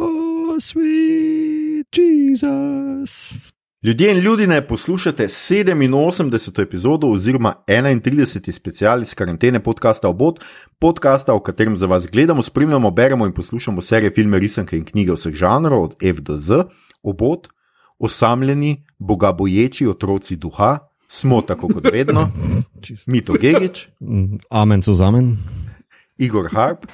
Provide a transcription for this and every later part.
Oh, sweet Jesus. Ljudje in ljudje, poslušate 87. epizodo oziroma 31. special iz karantene podcasta Obot, podcasta, v katerem za vas gledamo, spremljamo, beremo in poslušamo serije filme, risanke in knjige vseh žanrov, od F do Z, Obot, osamljeni, bogaboječi otroci duha, smo tako kot vedno, Mito Gigič, Amen, so za men. Igor Harp.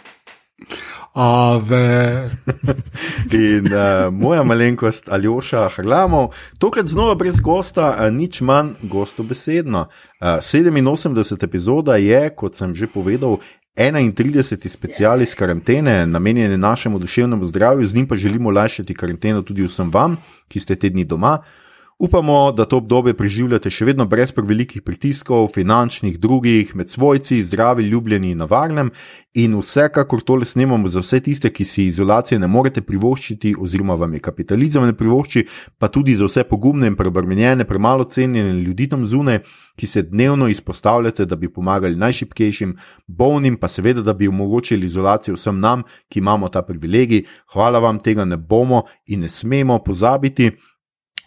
Ave. In uh, moja malenkost Aljoša Hrlamov, tokrat znova brez gosta, uh, nič manj gostobesedno. Uh, 87. epizoda je, kot sem že povedal, 31. special iz karantene, namenjen našemu duševnemu zdravju, z njim pa želimo lajšati karanteno tudi vsem vam, ki ste tedni doma. Upamo, da to obdobje preživljate še vedno brez prevelikih pritiskov, finančnih, drugih, med svojci, zdravi, ljubljeni in na varnem. In vsekakor tole snemamo za vse tiste, ki si izolacije ne morete privoščiti, oziroma vam je kapitalizem ne privošči, pa tudi za vse pogumne in prebrmenjene, premalo cenjene ljudi tam zunaj, ki se dnevno izpostavljate, da bi pomagali najšipkejšim, bolnim, pa seveda, da bi omogočili izolacijo vsem nam, ki imamo ta privilegij. Hvala vam, tega ne bomo in ne smemo pozabiti.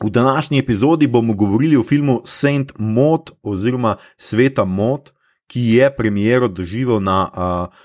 V današnji epizodi bomo govorili o filmu Saint Maud oziroma Sveta Maud, ki je premiero doživel na uh,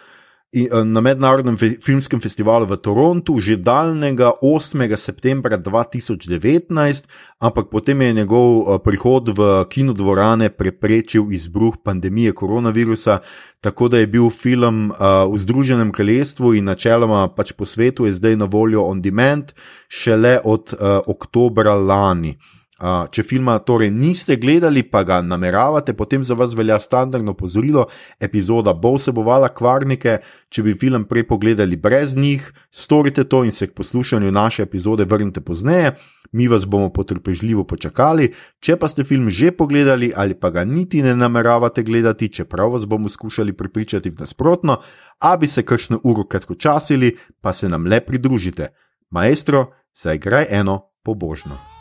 na mednarodnem filmskem festivalu v Torontu že daljnega 8. septembra 2019, ampak potem je njegov eh, prihod v kinodvorane preprečil izbruh pandemije koronavirusa, tako da je bil film uh, v Združenem kraljestvu in načeloma pač po svetu je zdaj na voljo on demand šele od oktobra lani. Če filma torej niste gledali, pa ga nameravate, potem za vas velja standardno pozorilo. Epizoda bo vsebovala kvarnike. Če bi film prej pogledali brez njih, storite to in se k poslušanju naše epizode vrnite pozneje. Mi vas bomo potrpežljivo počakali. Če pa ste film že pogledali ali pa ga niti ne nameravate gledati, čeprav vas bomo skušali pripričati v nasprotno, a bi se kakšno uro kratko časili, pa se nam le pridružite. Maestro, zaigraj eno pobožno.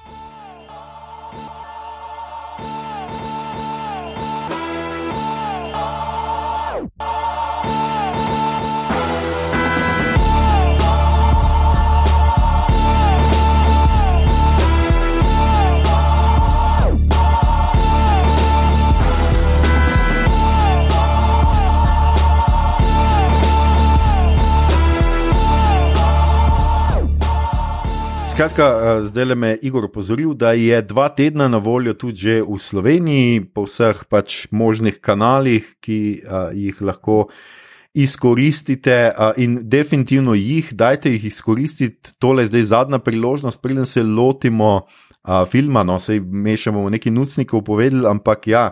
Skratka, eh, zdaj le me je Igor opozoril, da je dva tedna na voljo tudi v Sloveniji, po vseh pač možnih kanalih, ki uh, jih lahko izkoristite. Uh, in definitivno jih, dajte jih izkoristiti. Tole je zdaj zadnja priložnost, preden se lotimo uh, filma. No, sej mešamo nekaj nucnikov povedali, ampak ja,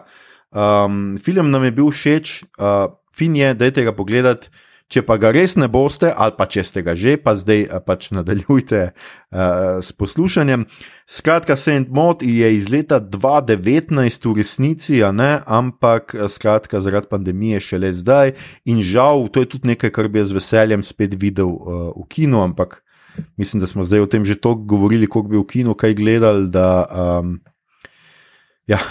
um, film nam je bil všeč, fin je, dajte ga pogledati. Če pa ga res ne boste, ali pa če ste ga že, pa zdaj eh, pač nadaljujte uh, s poslušanjem. Skratka, Saint Maud je iz leta 2019 v resnici, ne, ampak eh, skratka, zaradi pandemije šele zdaj. In žal, to je tudi nekaj, kar bi jaz z veseljem spet videl uh, v kinu, ampak mislim, da smo zdaj o tem že toliko govorili, koliko bi v kinu kaj gledali. Da, um, ja,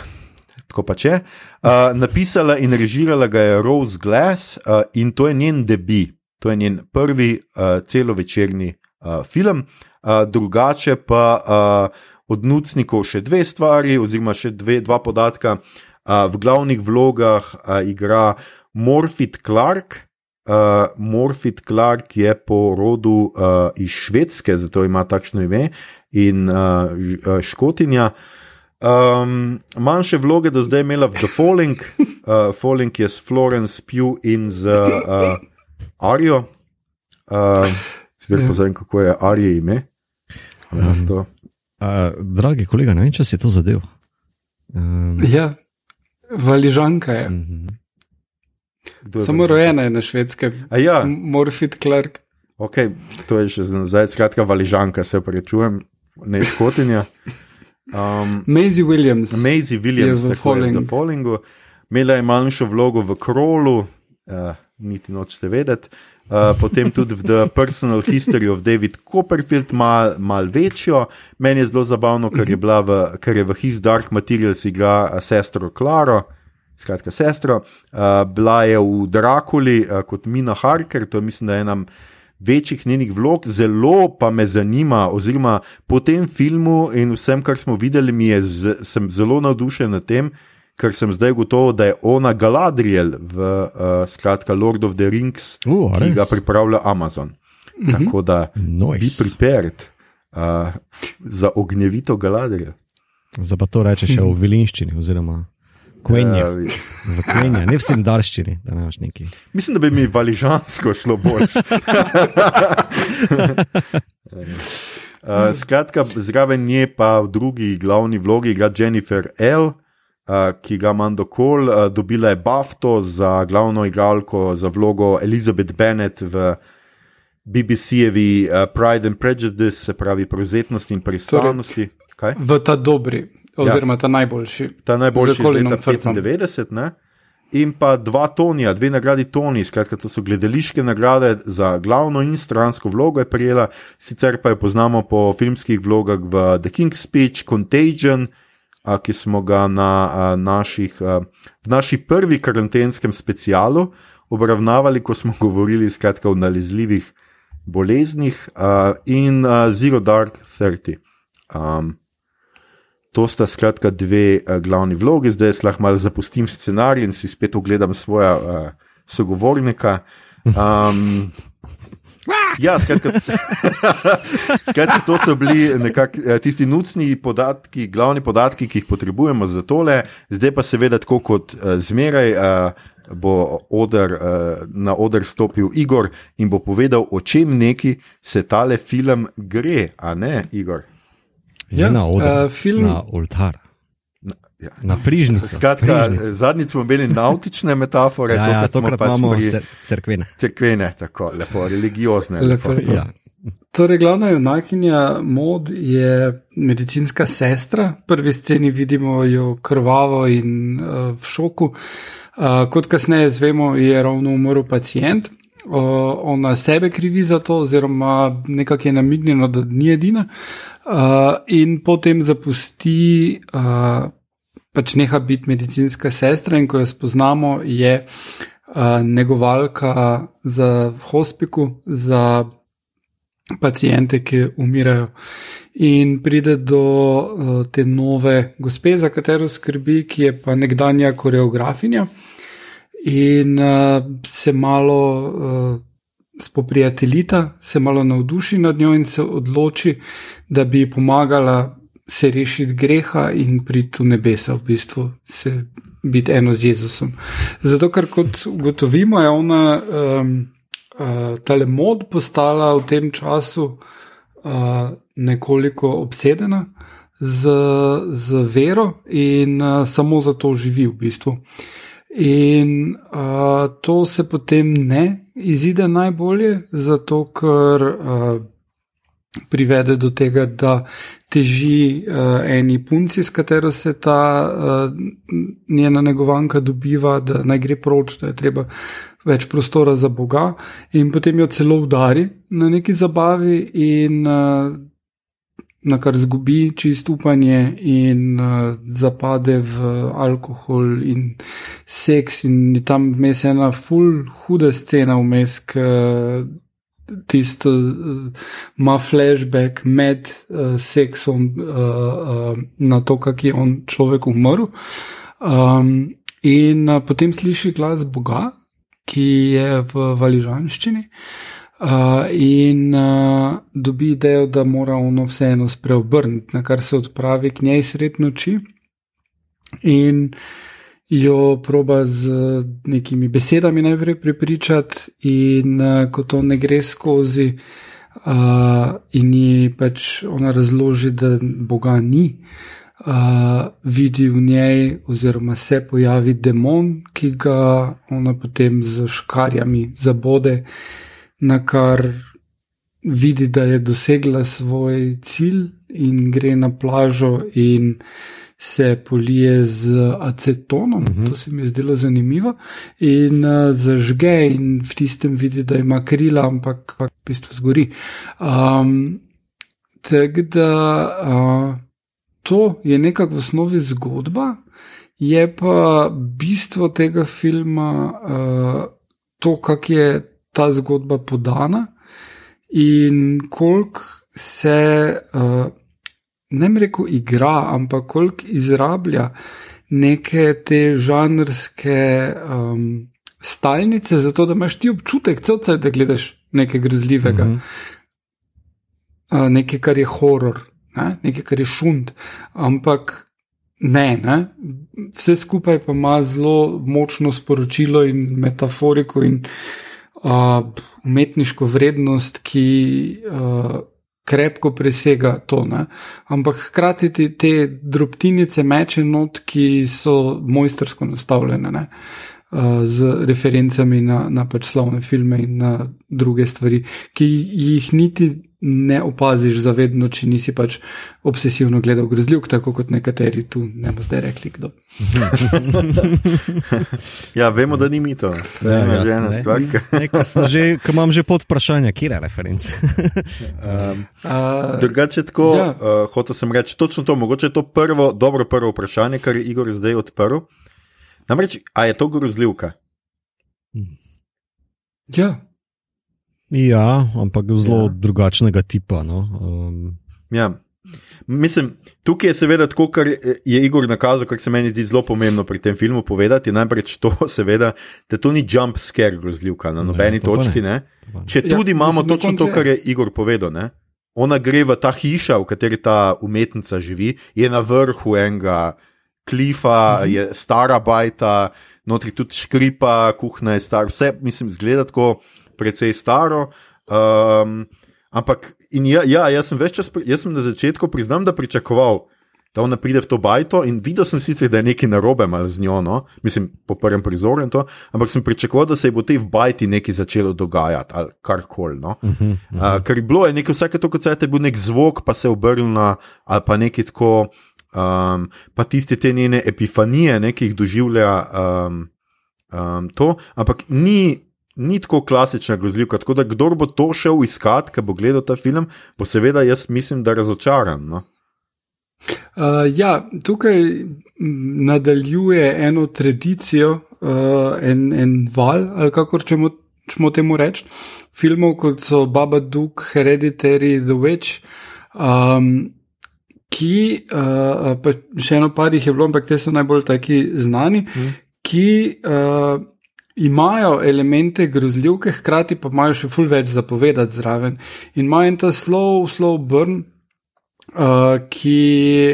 tako pa če. Uh, napisala in režirala ga je Rose Glass uh, in to je njen debi, to je njen prvi uh, celovečerni uh, film. Uh, drugače pa uh, od Nucnikov še dve stvari, oziroma še dve, dva podatka. Uh, v glavnih vlogah uh, igra Morfit Clark. Uh, Morfit Clark je po rodu uh, iz Švedske, zato ima takšno ime, in uh, Škotinja. Uh, Um, manjše vloge do zdaj imela v The Falling, uh, Falling je s Florence Pugh in z uh, Arijo. Uh, Spet pozorem, kako je Arijo ime. Um, uh, dragi kolega, ne vem, če si to zadev. Um, ja, valižanka je. Uh mhm. -huh. Samo rojena je na švedskem. Ja. Morfit Clark. Ok, to je še zdaj, skratka, valižanka, se prečujem, ne škotinja. Um, Maisie Williams. Maisie Williams je v Fallingu. Falling. Imela je manjšo vlogo v Krolu, uh, niti nočete vedeti. Uh, potem tudi v The Personal History of David Copperfield, malo mal večjo. Meni je zelo zabavno, ker je, v, ker je v His Dark Materials igra sestro Klaro, skratka sestro. Uh, bila je v Drakuli uh, kot Mina Harker, to je mislim, da je ena večjih njenih vlog, zelo pa me zanima, oziroma po tem filmu in vsem, kar smo videli, z, sem zelo navdušen nad tem, ker sem zdaj gotovo, da je ona Galadriel v uh, skratka Lord of the Rings, uh, ki ga pripravlja Amazon. Mm -hmm. Tako da nice. bi pripered uh, za ognjevito Galadriel. Zdaj pa to rečeš še v vilinščini, oziroma kvenje. Uh, v kvenje, ne vsem darščini, da ne imaš neki. Mislim, da bi mi valižansko šlo bolj. uh, skratka, zraven nje pa v drugi glavni vlogi igra Jennifer L. Uh, ki ga ima dokol, uh, dobila je Bafto za glavno igralko za vlogo Elizabeth Bennet v BBC-jevi uh, Pride and Prejudice, se pravi, prevzetnosti in pristojnosti. Torej, v ta dobri, oziroma ja, ta najboljši. Ta najboljši iz leta 95, in pa dva Tonija, dve nagradi Toni, skratka, to so gledališke nagrade za glavno in stransko vlogo je prijela, sicer pa jo poznamo po filmskih vlogah v The King's Speech, Contagion ki smo ga na, naših, v naši prvi karantenskem specialu obravnavali, ko smo govorili skratka, o nalezljivih boleznih in Zero Dark Thirty. Um, to sta skratka dve glavni vlogi, zdaj lahko malo zapustim scenarij in si spet ogledam svoja uh, sogovornika. Um, Ja, skratka, skratka, to so bili nekak, eh, tisti nucni podatki, glavni podatki, ki jih potrebujemo za tole. Zdaj pa seveda, tako kot uh, zmeraj, uh, bo oder, uh, na oder stopil Igor in bo povedal, o čem neki se tale film gre, a ne Igor. Ja, na oder, uh, film... na oltar. Ja. Na prižnici. Skratka, zadnjič smo imeli nautične metafore, ja, ja, tokrat pač imamo crkvene. Crkvene, tako lepo, religiozne. Lepo, lepo. Ja. Torej, glavna junakinja mod je medicinska sestra. V prvi sceni vidimo jo krvavo in uh, v šoku. Uh, kot kasneje zvemo, je ravno umrl pacijent. Uh, ona sebe krivi za to, oziroma nekako je namignjeno, da ni edina. Uh, in potem zapusti uh, pač neha biti medicinska sestra in ko jo spoznamo, je uh, negovalka za hospiku, za pacijente, ki umirajo. In pride do uh, te nove gospe, za katero skrbi, ki je pa nekdanja koreografinja, in uh, se malo uh, spoprijateljita, se malo navduši nad njo in se odloči, da bi pomagala se rešiti greha in priti v nebesa, v bistvu se biti eno z Jezusom. Zato, ker kot ugotovimo, je ona um, uh, tale mod postala v tem času uh, nekoliko obsedena z, z vero in uh, samo zato živi v bistvu. In uh, to se potem ne izide najbolje, zato ker uh, privede do tega, da teži uh, eni punci, s katero se ta uh, njena negovanka dobiva, da naj gre proč, da je treba več prostora za Boga, in potem jo celo udari na neki zabavi, in uh, na kar zgubi čist upanje, in uh, zapade v alkohol in seks, in tam vmes ena full huda scena vmes. Uh, tisto, ima uh, flashback med uh, seksom uh, uh, na to, kako je on človek umrl. Um, in uh, potem sliši glas Boga, ki je v valižanščini. Uh, in uh, dobi idejo, da mora ono vseeno spreobrniti, na kar se odpravi k njej sred noči. In uh, jo proba z nekimi besedami najprej prepričati, in uh, ko to ne gre skozi, uh, in ji pač ona razloži, da Boga ni, uh, vidi v njej, oziroma se pojavi demon, ki ga ona potem z škarjami zabode, na kar vidi, da je dosegla svoj cilj in gre na plažo in se polije z acetonom, uh mhm. -huh. to se mi je zdelo zanimivo, in uh, zažge, in v tistem vidi, da ima krila, ampak v bistvu zgori. Um, Tako da uh, to je nekako v osnovi zgodba, je pa bistvo tega filma uh, to, kako je ta zgodba podana. in koliko se, uh, ne bi rekel, igra, ampak koliko izrablja neke te žanrske um, stalnice, zato da imaš ti občutek, celce, da gledaš nekaj grozljivega, mm -hmm. uh, nekaj, kar je horor, ne? nekaj, kar je šund. Ampak. Ne, ne, vse skupaj pa ima zelo močno sporočilo in metaforiko in uh, umetniško vrednost, ki uh, krepko presega to. Ne? Ampak hkrati ti te drobtinice meče not, ki so mojstersko nastavljene. Ne? Z referencami na, na pač slovne filme in na druge stvari, ki jih niti ne opaziš zavedno, če nisi pač obsesivno gledal grozljivk, tako kot nekateri tu ne bo zdaj rekli, kdo. ja, vemo, da ni mi to. Ja, ne, že ena stvar. Ker imam že pod vprašanje, kje je reference. um, uh, drugače, tako ja. uh, hotel sem reči točno to, mogoče je to prvo, dobro prvo vprašanje, kar je Igor zdaj odprl. Namreč, a je to grozljivka? Ja. Ja, ampak zelo ja. drugačnega tipa. No. Um. Ja. Mislim, tukaj je seveda to, kar je Igor nakazal, kar se meni zdi zelo pomembno pri tem filmu povedati. Najprej to, seveda, da to ni jump scare grozljivka na nobeni ne, točki. Ne. Ne. Če ja, tudi ja, imamo mislim, točno to, kar je Igor povedal. Ne. Ona gre v ta hiša, v kateri ta umetnica živi, je na vrhu enega klifa, mhm. je stara bajta, notri tudi škripa, kuhna je stara, vse mislim, zgleda tako precej staro. Um, ampak, ja, ja, jaz sem več čas, jaz sem na začetku priznam, da pričakoval, da ona pride v to bajto in videl sem sicer, da je nekaj narobe z njo, no? mislim, po prvem prizoru in to, ampak sem pričakoval, da se bo tej v bajti nekaj začelo dogajati ali karkoli. No? Uh -huh, uh -huh. uh, ker je bilo nekaj, vsake to, kot se je bil nek zvok, pa se je obrnil na ali pa nekaj tako. Um, pa tiste te njene epifanije, ki jih doživlja um, um, to, ampak ni, ni tako klasična grozljivka. Tako da, kdo bo to šel iskat, ki bo gledal ta film, bo seveda jaz mislim, da razočaran. No? Uh, ja, tukaj nadaljuje eno tradicijo, uh, en, en val, ali kako čemo, čemo temu reči, filmov kot so Baba Duke, Hereditary, The Witch. Um, Ki, uh, pa še eno par jih je bilo, ampak te so najbolj taki znani, mm. ki uh, imajo elemente grozljivke, hkrati pa imajo še ful več zapovedati zraven. In imajo ta slow, slow burn, uh, ki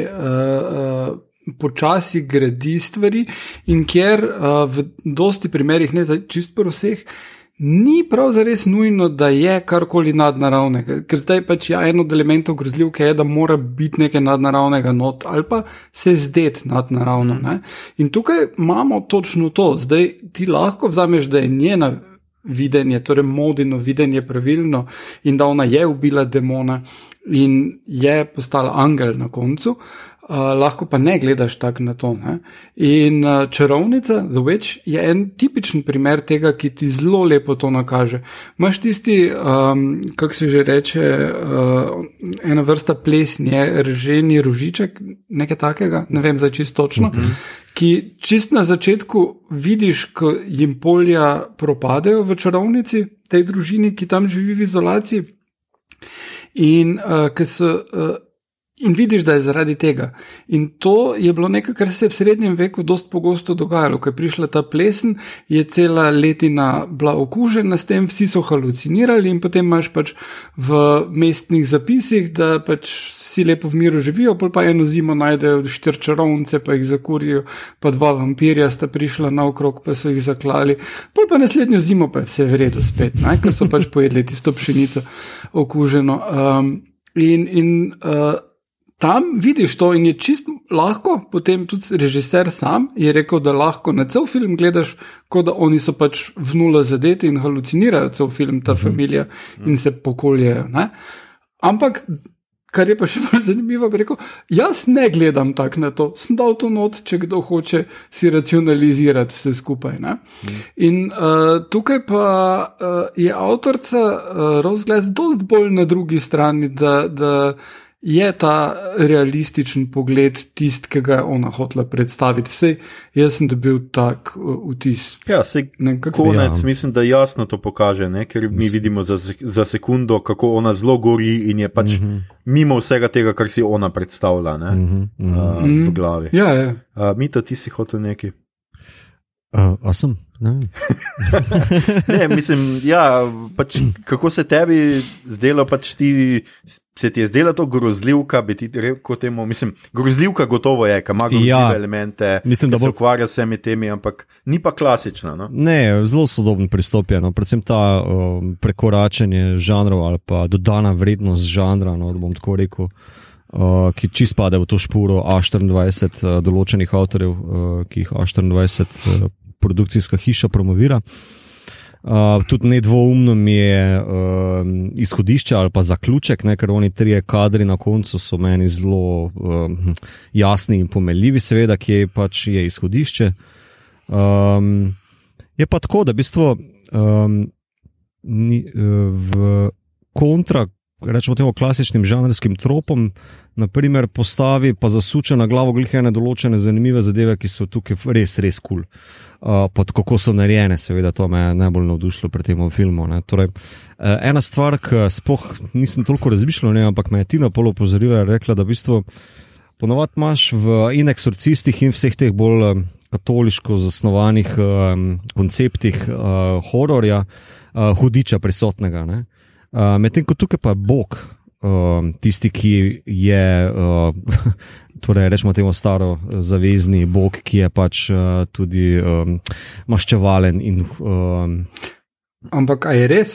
uh, uh, počasi gradi stvari in kjer uh, v dosti primerih, ne za čist po vseh, ni prav zares nujno, da je karkoli nadnaravnega. Ker zdaj pač ja, en od elementov grozljivke je, da mora biti nekaj nadnaravnega not ali pa se zdeti nadnaravno. Ne? In tukaj imamo točno to. Zdaj ti lahko vzameš, da je njena videnje, torej modino videnje pravilno in da ona je ubila demona in je postala angel na koncu. Uh, lahko pa ne gledaš tako na to. Ne? In uh, čarovnica, The Witch, je en tipičen primer tega, ki ti zelo lepo to nakaže. Imáš tisti, um, kako se že reče, uh, ena vrsta plesnje, rženi rožiček, nekaj takega, ne vem za čisto točno, mhm. -huh. ki čist na začetku vidiš, ko jim polja propadajo v čarovnici, tej družini, ki tam živi v izolaciji. In uh, ki so. Uh, In vidiš, da je zaradi tega. In to je bilo nekaj, kar se je v srednjem veku dosti pogosto dogajalo. Ko je prišla ta plesen, je cela letina bila okužena s tem, vsi so halucinirali, in potem imaš pač v mestnih zapisih, da pač vsi lepo v miru živijo, pa eno zimo najdejo štrčarovnice, pa jih zakurijo, pa dva vampirja sta prišla naokrog, pa so jih zaklali, pol pa naslednjo zimo pa je vse v redu spet, ne? ker so pač pojedli tisto pšenico okuženo. Um, in in uh, tam vidiš to in je čist lahko, potem tudi režiser sam je rekel, da lahko na cel film gledaš, kot da oni so pač v nula zadeti in halucinirajo cel film, ta mhm. -huh. familija in se pokoljejo. Ne? Ampak. Kar je pa še bolj zanimivo, je rekel, jaz ne gledam tako na to, sem dal to not, če kdo hoče si racionalizirati vse skupaj. Mm. In uh, tukaj pa uh, je avtorica uh, Rosglas dost bolj na drugi strani, da, da je ta realističen pogled tisti, ki ga je ona hotela predstaviti. Vse jaz sem dobil tak uh, vtis. Ja, se konec, ja. mislim, da jasno to kaže, ne? ker mi vidimo za, za sekundo, kako ona zelo gori in je pač mm -hmm. mimo vsega tega, kar si ona predstavlja ne? mm -hmm. uh, v mhm. glavi. Ja, ja. Uh, mi to ti si hotel neki. Uh, a sem? Ne, ne mislim, ja, pač, kako se tebi zdelo, pač ti, se ti je zdela to grozljivka, bi ti rekel temu, mislim, grozljivka gotovo je, ima ja, elemente, mislim, da se bo... ukvarja s temi temi, ampak ni pa klasična. No? Ne, zelo sodoben pristop je, no? predvsem ta um, prekoračenje žanrov ali pa dodana vrednost žanra, no, bom tako rekel. Uh, ki čist pade v to špuro A24, uh, določenih avtorjev, uh, ki jih A24 uh, produkcijska hiša promovira. Uh, tudi nedvoumno mi je uh, izhodišče ali pa zaključek, ne, ker oni trije kadri na koncu so meni zelo uh, jasni in pomeljivi, seveda, ki je pač je izhodišče. Um, je pa tako, da v bistvu um, ni, v kontra, rečemo temu klasičnim žanrskim tropom, naprimer postavi pa zasuče na glavo glihene določene zanimive zadeve, ki so tukaj res, res kul. Cool pod kako so narejene, seveda, to me je najbolj navdušilo pri tem filmu. Torej, e, ena stvar, ki spoh nisem toliko razmišljal, ne, ampak me je Tina Polo opozorila in rekla, da v bistvu ponovadi imaš v ineksorcistih in vseh teh bolj e, katoliško zasnovanih um, konceptih uh, hororja, uh, hudiča prisotnega. Uh, Medtem ko tukaj pa je Bog, uh, tisti, ki je uh, torej rečemo temu staro eh, zavezni bog, ki je pač uh, tudi um, maščevalen. In, um, Ampak aj je res?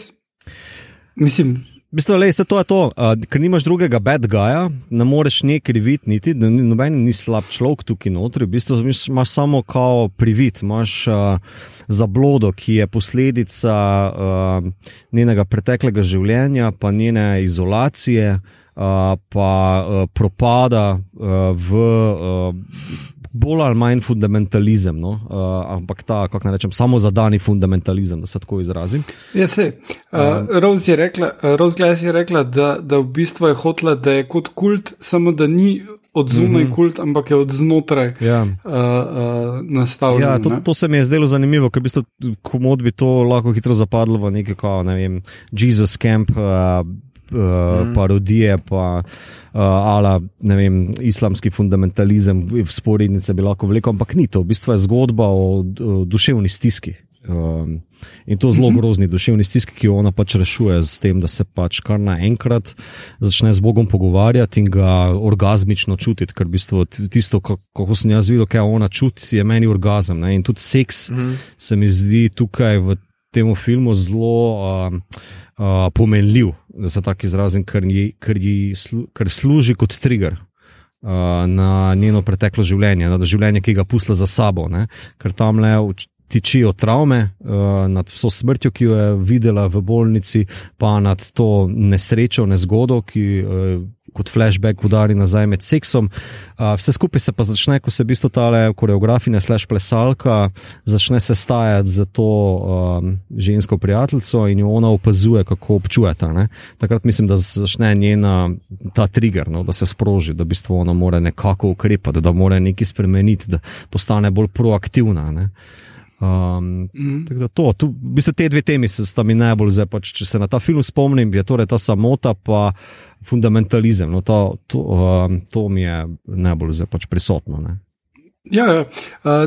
Mislim. Bistvo, lej, to je to, uh, ker nimaš drugega bad guya, ne moreš ne kriviti, niti noben ni slab človek tukaj notri. V bistvu imaš samo kao privit, imaš uh, zablodo, ki je posledica uh, njenega preteklega življenja, pa njene izolacije. Uh, pa uh, propada uh, v uh, bolj ali manj fundamentalizem, no? uh, ampak ta, kako naj rečem, samo zadani fundamentalizem, da se tako izrazim. Ja, se. Uh, Rose je rekla, Rose je rekla da, da v bistvu je hotela, da je kot kult, samo da ni. Od zunaj mm -hmm. kult, ampak je od znotraj ja. uh, uh, nastavljen. Ja, to, to se mi je zdelo zanimivo, ker bi to komod bi to lahko hitro zapadlo v neki, kao, ne vem, Jesus Camp. Uh, mm. parodije, pa uh, ala, ne vem, islamski fundamentalizem, sporednice bi lahko vlekel, ampak ni to, v bistvu je zgodba o, o duševni stiski. Um, in to zelo mhm. grozni duševni stiski, ki jo ona pač rešuje z tem, da se pač kar naenkrat začne z Bogom pogovarjati in ga orgasmično čutiti, ker v bistvu tisto, kako sem jaz videl, kaj ona čuti, je meni orgazem. Ne? In tudi seks mm. se mi zdi tukaj v tem filmu zelo. Um, uh, pomenljiv, da se tako izrazim, ker, ker, slu, ker služi kot trigger. Uh, na njeno preteklo življenje, na življenje, ki ga pusla za sabo, ne? ker tam le tičijo travme uh, nad vso smrtjo, ki jo je videla v bolnici, pa nad to nesrečo, nezgodo, ki uh, kot flashback udari nazaj med seksom. Uh, vse skupaj se pa začne, ko se v bistvu ta koreografinja, slash plesalka, začne se stajati za to um, žensko prijateljico in jo ona opazuje, kako občuje ta. Takrat mislim, da začne njena ta trigger, no, da se sproži, da v bistvu ona mora nekako ukrepati, da mora nekaj spremeniti, da postane bolj proaktivna. Ne? Um, mm. Tako da to, tu, v bistvu te dve temi sta mi najbolj zdaj, pač, če se na ta film spomnim, je torej ta samota pa fundamentalizem. No, to, to, um, to mi je najbolj zdaj pač prisotno. Ne. Ja, ja.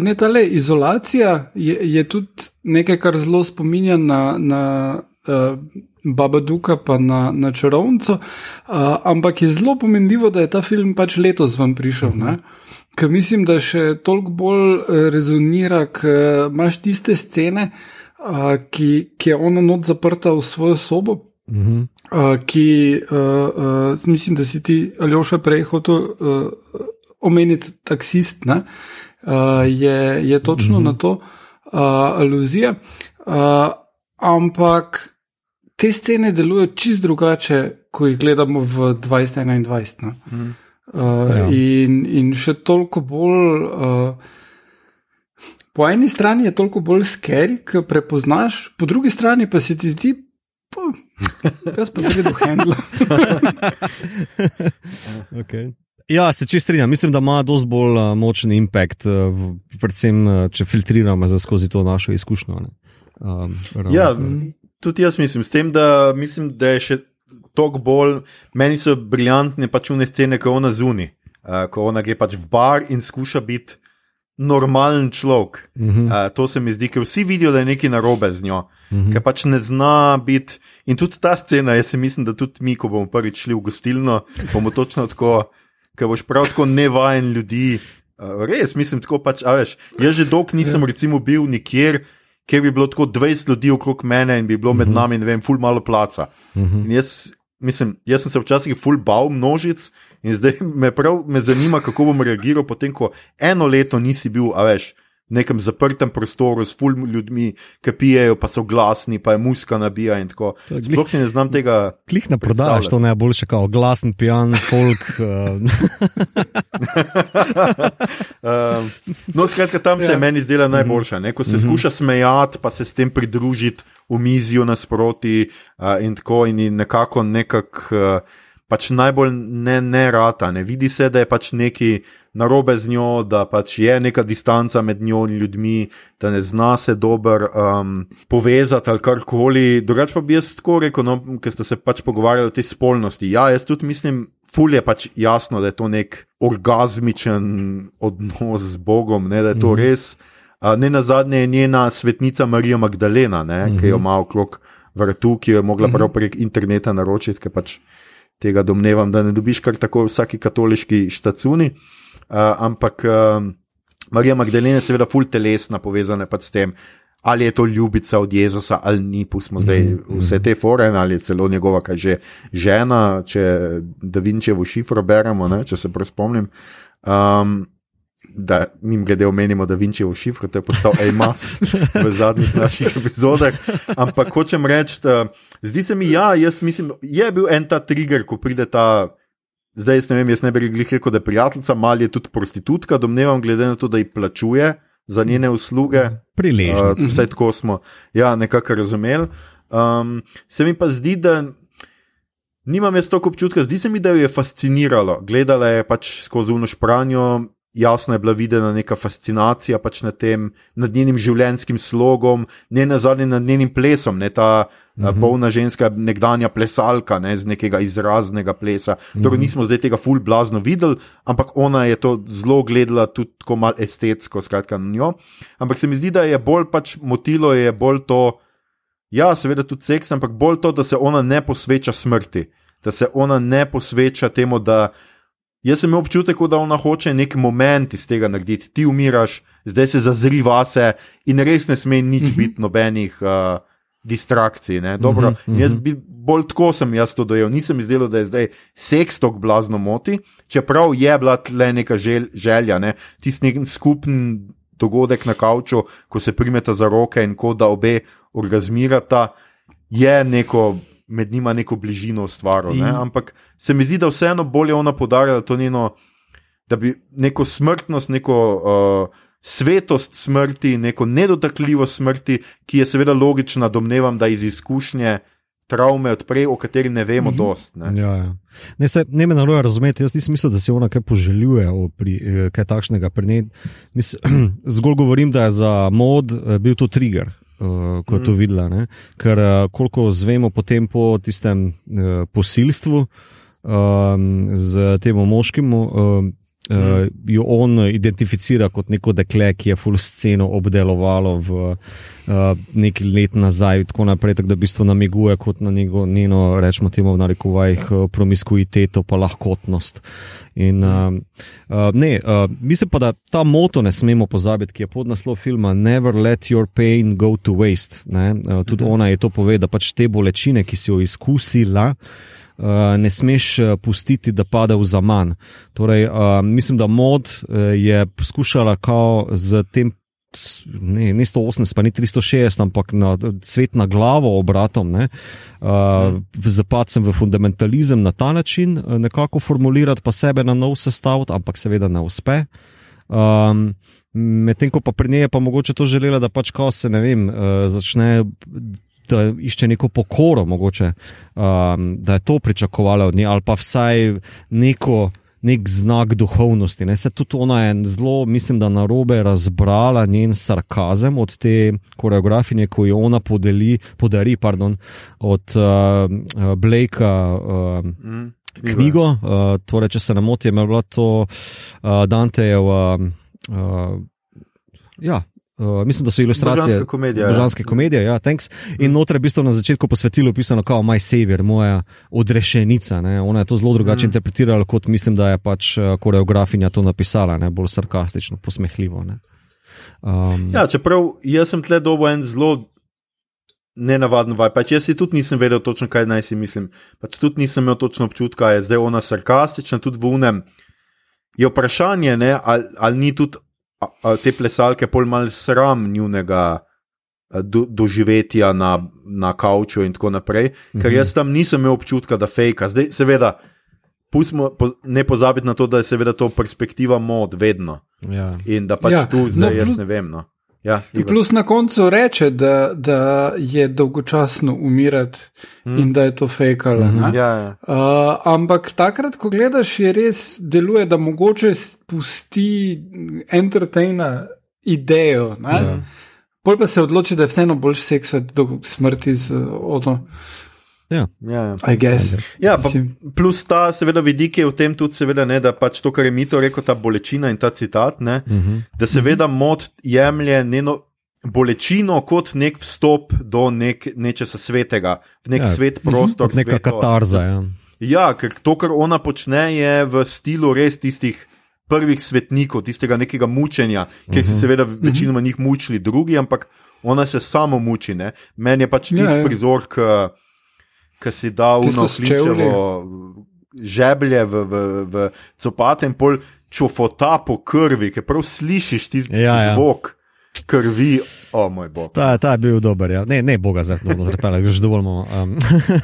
Ne ta le izolacija je, je tudi nekaj, kar zelo spominja na, na uh, Baba Duka, pa na, na čarovnico, uh, ampak je zelo pomenljivo, da je ta film pač letos vam prišel. Uh -huh. Ker mislim, da še toliko bolj eh, rezonira, ker imaš tiste scene, uh, ki, ki je ona not zaprta v svojo sobo. Uh -huh. uh, ki, uh, uh, mislim, da si ti ali oša prej hotel uh, omeniti taksist, uh, je, je točno uh mhm. -huh. na to uh, aluzija. Uh, ampak te scene delujejo čist drugače, ko jih gledamo v 2021. Uh -huh. Uh, ja. in, in še toliko bolj, uh, po eni strani je toliko bolj skeri, ki prepoznaš, po drugi strani pa se ti zdi, pa, Jaz pa tudi do handla. okay. Ja, se čist strinjam. Mislim, da ima dosti bolj uh, močen impact, uh, predvsem uh, če filtriramo skozi to našo izkušnjo. Um, ja, tudi jaz mislim, tem, da, mislim, da je še toliko bolj, meni so briljantne pač une scene, ko ona zuni, uh, ko ona gre pač v bar in skuša biti normalen človek. Uh -huh. uh, to se mi zdi, ker vsi vidijo, da je nekaj narobe z njo, uh -huh. ker pač ne zna biti. In tudi ta scena, jaz mislim, da tudi mi, ko bomo prvič šli v gostilno, bomo točno tako, ker boš prav tako nevajen ljudi. Uh, res, mislim, tako pač, a veš, jaz že dolgo nisem recimo bil nikjer. Ker bi bilo tako 20 ljudi okrog mene in bi bilo med uh mhm. -huh. nami, ne vem, ful malo placa. Uh mhm. -huh. jaz, mislim, jaz sem se včasih ful bal množic In zdaj me prav me zanima, kako bom reagiral, potem ko eno leto nisi bil, a veš. Nekem zaprtem prostoru s fulm ljudmi, ki pijejo, pa so glasni, pa je muska nabija. Sploh si ne znam tega. Klih ne prodajaš, to najboljše, kot glasen, pijan, folk. um, no, skratka, tam se ja. meni zdela najboljša. Ne? Ko se mm -hmm. skuša smejati, pa se s tem pridružiti v mizijo nasproti uh, in tako in nekako nekako. Uh, pač najbolj ne, ne rata, ne vidi se, da je pač neki narobe z njo, da pač je neka distanca med njo in ljudmi, da ne zna se dobro um, povezati ali karkoli. Drugač pa bi jaz tako rekel, no, ker ste se pač pogovarjali o tej spolnosti. Ja, jaz tudi mislim. Ful je pač jasno, da je to nek orgasmičen odnos z Bogom, ne, da je to mm -hmm. res. Uh, ne na zadnje je njena svetnica Marija Magdalena, ne, mm -hmm. ki jo mhm. ima okrog vrtu, ki jo je mogla -hmm. prav prek interneta naročiti, ker pač tega domnevam, da ne dobiš kar tako vsaki katoliški štacuni. Uh, ampak uh, Marija Magdalena je seveda ful telesna povezana s tem, ali je to ljubica od Jezusa ali ni, pustimo zdaj mm -hmm. vse te forene, ali je celo njegova, kaj že žena, če Da Vinčevo šifro beremo, ne, če se prav spomnim. Um, da mi glede omenimo, da Vinči v šifru, to je postal A-Mast v zadnjih naših epizodah. Ampak hočem reči, da zdi se mi, ja, jaz mislim, je bil en ta trigger, ko pride ta. Zdaj, ne vem, jaz ne bi rekel, da je prijateljica, mali je tudi prostitutka, domnevam, glede na to, da ji plačuje za njene usluge. Priležno. Uh, vse tako smo ja, nekako razumeli. Um, se mi pa zdi, da nimam jaz toliko občutka, zdi se mi, da jo je fasciniralo. Gledala je pač skozi uno špranjo, jasno je bila videna neka fascinacija pač nad, tem, nad njenim življenjskim slogom, ne na zadnje nad njenim plesom, ne ta uh -huh. polna ženska, nekdanja plesalka, ne z nekega izraznega plesa. Uh -huh. Torej, mhm. nismo zdaj tega full blazno videli, ampak ona je to zelo gledala tudi tako mal estetsko, skratka na njo. Ampak se mi zdi, da je bolj pač motilo, je bolj to. Ja, seveda tudi seks, ampak bolj to, da se ona ne posveča smrti, da se ona ne posveča temu, da Jaz sem imel občutek, da ona hoče nek moment iz tega narediti. Ti umiraš, zdaj se zazri vase in res ne sme nič uh mhm. -huh. biti nobenih uh, distrakcij. Dobro, uh -huh, uh -huh. bi, bolj tako sem jaz to dojel. Nisem izdelal, da je zdaj seks tok blazno moti, čeprav je bila tle neka žel, želja, ne? tisti nek skupen dogodek na kavču, ko se primeta za roke in ko da obe orgazmirata, je neko med njima neko bližino ustvaril. Ne? Ampak se mi zdi, da vseeno bolje ona podarja to njeno, da bi neko smrtnost, neko uh, svetost smrti, neko nedotakljivost smrti, ki je seveda logična, domnevam, da iz izkušnje. Travme odprej, o kateri ne vemo, -hmm. dost. Ne, ja, ja. ne, se, ne me naroja razumeti. Jaz nisem mislil, da se ona kaj poželjuje pri eh, kaj takšnega. Pri zgolj govorim, da je za mod eh, bil to trigger, uh, ko je to mhm. videla. Ne? Ker uh, koliko zvemo potem po tistem uh, posilstvu um, z tem moškim. Uh, Uh, jo on identificira kot neko dekle, ki je full sceno obdelovalo v uh, nekaj let nazaj, tako naprej, tako da v bistvu namiguje kot na njego, njeno, rečemo temu, v narekovajih, promiskuiteto, pa lahkotnost. In, uh, uh, ne, uh, mislim pa, da ta moto ne smemo pozabiti, ki je pod naslov filma Never let your pain go to waste. Uh, tudi mhm. ona je to povedala, pač te bolečine, ki si jo izkusila. Eh, ne smeš eh, pustiti, da pade v zaman. Torej, uh, mislim, da mod je poskušala z tem. Ne, ne 180, pa ni 360, ampak na svet na glavo, obratom, ne, uh, zapadcem v fundamentalizem na ta način, nekako formulirati, pa sebe na nov sestaviti, ampak seveda ne uspe. Um, Medtem ko pa pri njej je pa mogoče to želela, da pač ko se ne vem, uh, začne da išče neko pokoro, mogoče, um, da je to pričakovala od nje, ali pa vsaj neko. Nek znak duhovnosti. Ne? Se tudi ona je zelo, mislim, da na robe razbrala njen sarkazem od te koreografinje, ko jo ona podeli, podari pardon, od uh, Blakea uh, mm, knjigo. Uh, torej, če se ne motim, je bila to uh, Dantejeva. Uh, ja, Uh, mislim, da so ilustracije. Božanske komedije. Božanske ja. komedije, ja, thanks. In noter je v bistvu na začetku posvetilo pisano kot My Savior, moja odrešenica. Ne. Ona je to zelo drugače mm. interpretirala, kot mislim, da je pač eh, koreografinja to napisala, ne, bolj sarkastično, posmehljivo. Um, ja, čeprav jaz sem tle dobo en zelo nenavaden vaj. Pač jaz si tudi nisem vedel točno, kaj naj si mislim. Pač tudi nisem imel točno občutka, je zdaj ona sarkastična, tudi v unem. Je vprašanje, ne, ali, ali ni tudi te plesalke pol mal sram njunega do, doživetja na, na kauču in tako naprej, ker mhm. jaz tam nisem imel občutka, da fejka. Zdaj, seveda, pustimo, po, ne pozabiti na to, da je seveda to perspektiva mod vedno. Ja. In da pač ja. tu zdaj no, jaz ne vem. No. Ja, Plus na koncu reče, da, da je dolgočasno umirati mm. in da je to fejkalo. Mm -hmm. ja, ja. uh, ampak takrat, ko gledaš, je res deluje, da mogoče spusti entertaina idejo. Ja. Pol pa se odloči, da je vseeno boljš seksati do smrti z odom. Ja, ja. ja pa, plus ta, seveda, vidik je v tem tudi, seveda, ne, da pač to, kar je Mito rekel, ta bolečina in ta citat, ne, uh mhm. -huh. da seveda uh -huh. mod jemlje njeno bolečino kot nek vstop do nek, nečesa svetega, v nek ja, svet mhm. prostor. Kot neka sveto. katarza. Ja. ja, ker to, kar ona počne, je v stilu res tistih. Prvih svetnikov, tistega nekega mučenja, ki uh -huh. so seveda večinoma njih mučili drugi, ampak ona se samo muči. Ne? Meni je pač tisti ja, ja. prizor, ki ki si dal v nočevo žeblje v, v, v copate in pol čufota po krvi, ki prav slišiš ti ja, ja. zvok. Krvi, o oh, moj bog. Ta, ta je bil dober, ja. ne, ne boga za to, da že dovolj imamo. Um,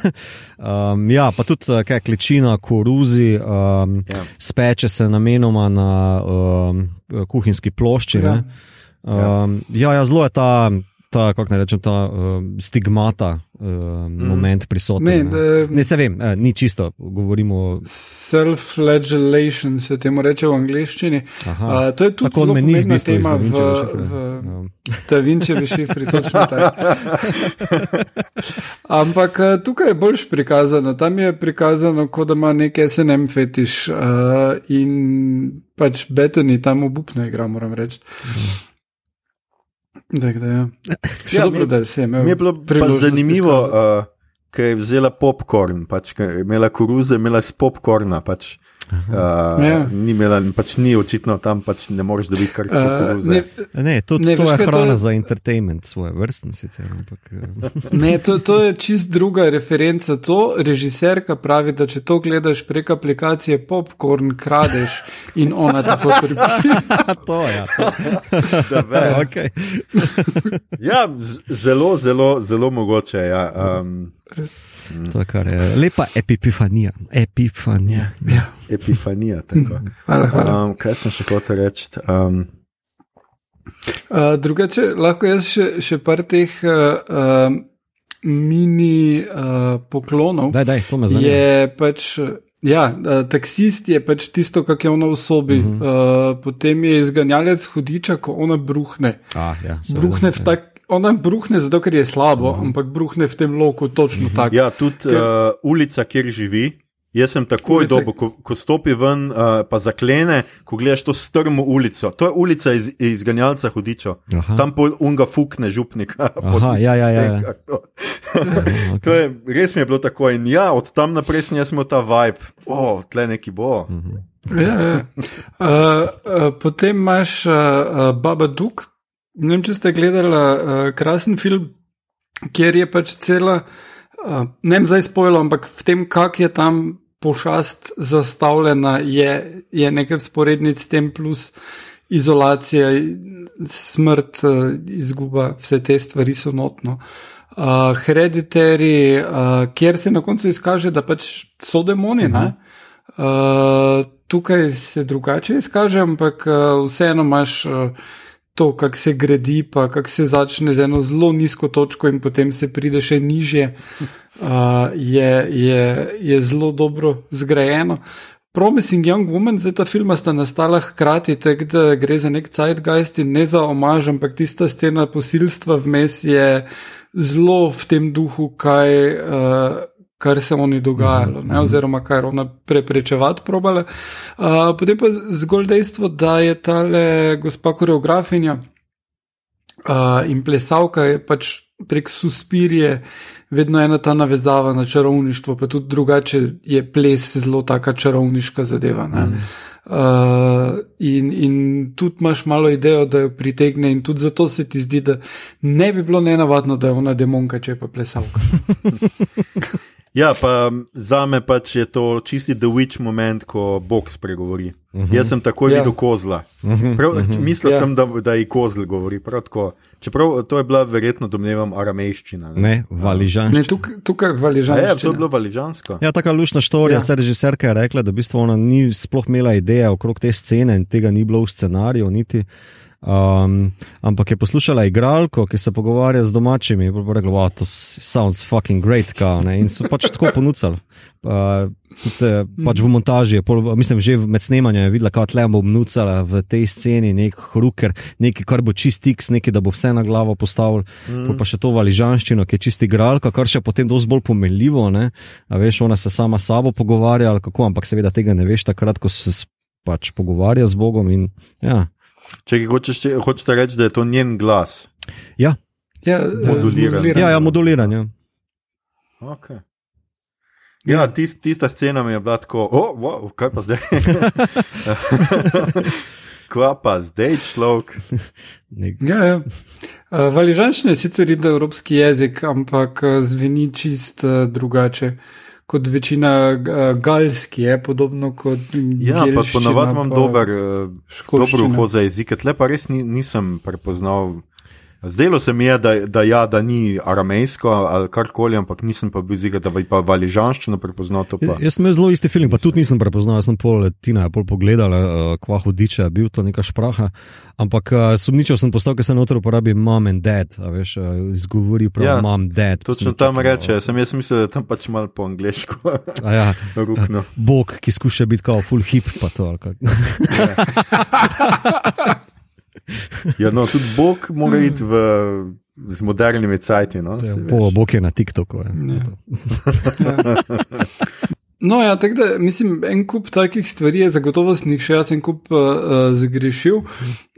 um, ja, pa tudi eh, kaj kličina, koruzi, um, ja. speče se namenoma na um, kuhinjski plošči. Ja. Um, ja, ja, zelo je ta ta, kako naj rečem, ta uh, stigmata uh, mm. moment prisoten. Ne, ne. ne se vem, eh, ni čisto, govorimo. Self-flagellation se temu reče v angleščini. Uh, to je tudi tako pomembna tema v, v ja. Ta Vinčevi šifri, točno tako. Ampak uh, tukaj je boljš prikazano, tam je prikazano, kot da ima nek SNM fetiš uh, in pač betoni tam obupno igra, moram reči. Mm. Da, da, ja. ja, dobro, da se je imel. Mi je bilo zanimivo, uh, ker je vzela popkorn, pač, je imela koruze, imela je popkorna. Pač. Uh, ja. Ni imela, pač ni očitno tam, pač ne moreš dobiti kar koli. Uh, ne, ne, to, ne, to je hrana to... za entertainment, svoje vrstne sicer. Ampak, uh. ne, to, to je čist druga referenca. To režiserka pravi, da če to gledaš prek aplikacije Popcorn, kradeš in ona tako pripravi. to je. Ja, okay. ja, zelo, zelo, zelo mogoče. Ja. Um, To je lepa epifanija. Epifanija. Ja. Epifanija. Hvala, hvala. Um, kaj sem še hotel reči? Um, uh, drugače, lahko jaz še, še par teh uh, mini uh, poklonov. Daj, daj, to me zanima. Je pač. Ja, taksist je pač tisto, kar je ona v sobi. Uh -huh. uh, potem je izganjalec hudiča, ko ona bruhne. Ah, ja, bruhne v tak ona bruhne zato, ker je slabo, uh mhm. -huh. ampak bruhne v tem loku točno uh mhm. -huh. tako. Ja, tudi ker... uh, ulica, kjer živi. Jaz sem takoj dobil, ko, ko stopi ven, uh, pa zaklene, ko gledaš to strmo ulico. To je ulica iz, izganjalca hudiča. Tam pol unga fukne župnika. Aha, ja, ja, ja, ja. to, to je, res mi je bilo tako. In ja, od tam naprej sem jaz imel ta vibe, o, oh, tle neki bo. Uh -huh. ja, ja. Uh, uh, potem imaš uh, uh, Baba Duk. Ne vem, če ste gledali uh, krasen film, kjer je pač cela, uh, ne vem zdaj spojilo, ampak v tem, kak je tam pošast zastavljena, je, je nekaj sporednic s tem, plus izolacija, smrt, uh, izguba, vse te stvari so notno. Uh, Hereditary, uh, kjer se na koncu izkaže, da pač so demoni. Uh -huh. uh, tukaj se drugače izkaže, ampak uh, vseeno imaš. Uh, to, kako se gradi, pa kako se začne z eno zelo nizko točko in potem se pride še nižje, uh, je, je, je zelo dobro zgrajeno. Promising Young Woman, zdaj ta filma sta nastala hkrati, tako da gre za nek zeitgeist in ne za omaž, ampak tista scena posilstva vmes je zelo v tem duhu, kaj. Uh, kar se oni dogajalo, ne, oziroma kar ona preprečevati probale. Uh, potem pa zgolj dejstvo, da je tale gospa koreografinja uh, in plesalka je pač prek suspirije vedno ena ta navezava na čarovništvo, pa tudi drugače je ples zelo taka čarovniška zadeva. Mm. Uh, in, in tudi imaš malo idejo, da jo pritegne, in tudi zato se ti zdi, da ne bi bilo nenavadno, da je ona demonka, če pa plesalka. Ja, pa za me pač je to čisti The Witch moment, ko Bog spregovori. Uh mhm. -huh. Jaz sem takoj ja. videl kozla. Uh -huh. Prav, uh -huh. Mislil ja. sem, da, da je kozl govori. Čeprav to je bila verjetno domnevam aramejščina. Ne, ne valižanska. Tukaj, tukaj valižanska. Ja, to je bilo valižansko. Ja, taka lušna štorija, ja. se režiserka je rekla, da v bistvu ona ni sploh imela ideje okrog te scene in tega ni bilo v scenariju niti. Um, ampak je poslušala igralko, ki se pogovarja z domačimi, in rekla, wow, to sounds fucking great, kao, in so pač tako ponudili. Uh, tudi, pač v montaži, pol, mislim, že med snemanjem je videla, kako tle bo mnucala v tej sceni nek hruker, nekaj, kar bo čist X, nekaj, da bo vse na glavo postavil, mm. pa še to valižanščino, ki je čist igralka, kar še potem dosti bolj pomeljivo. Veš, ona se sama s sabo pogovarja, kako, ampak seveda tega ne veš takrat, ko se pač pogovarja z Bogom. In, ja. Če hočeš, hočeš reči, da je to njen glas. Ja, ja moduliran. Ja, ja, moduliran. Ja. Okay. Ja, tist, tista scena mi je bila tako, oh, wow, kaj pa zdaj? Kva pa zdaj človek? ja, ja. Uh, Valižančina je sicer indoevropski jezik, ampak uh, zveni čist uh, drugače kot večina uh, galski, je podobno kot. Ja, pa ponovadi imam dober, uh, dober vhod za jezike, tle pa res ni, nisem prepoznal Zdelo se mi je, da, da, ja, da ni aramejsko ali karkoli, ampak nisem pa bil zigar, da bi pa valižanščino prepoznal. Ja, jaz sem imel zelo isti film, pa tudi nisem prepoznal, sem pol Tina je pol pogledal, uh, kva hudiče bil to neka špraha. Ampak uh, sumničal sem postal, ker se noter uporabi mom and dad, veš, uh, izgovori prav ja, mom, dad. Točno tam reče, sem jaz mislil, da tam pač malo po angliško. ja, Bog, ki skuša biti kao full hip, pa to. Ja, no, tudi Bog mora iti v, z modernimi cajti. No, ja, po, Bog je na TikToku. Ja. No, ja, tako da mislim, en kup takih stvari je zagotovo snih, še jaz en kup uh, zgrešil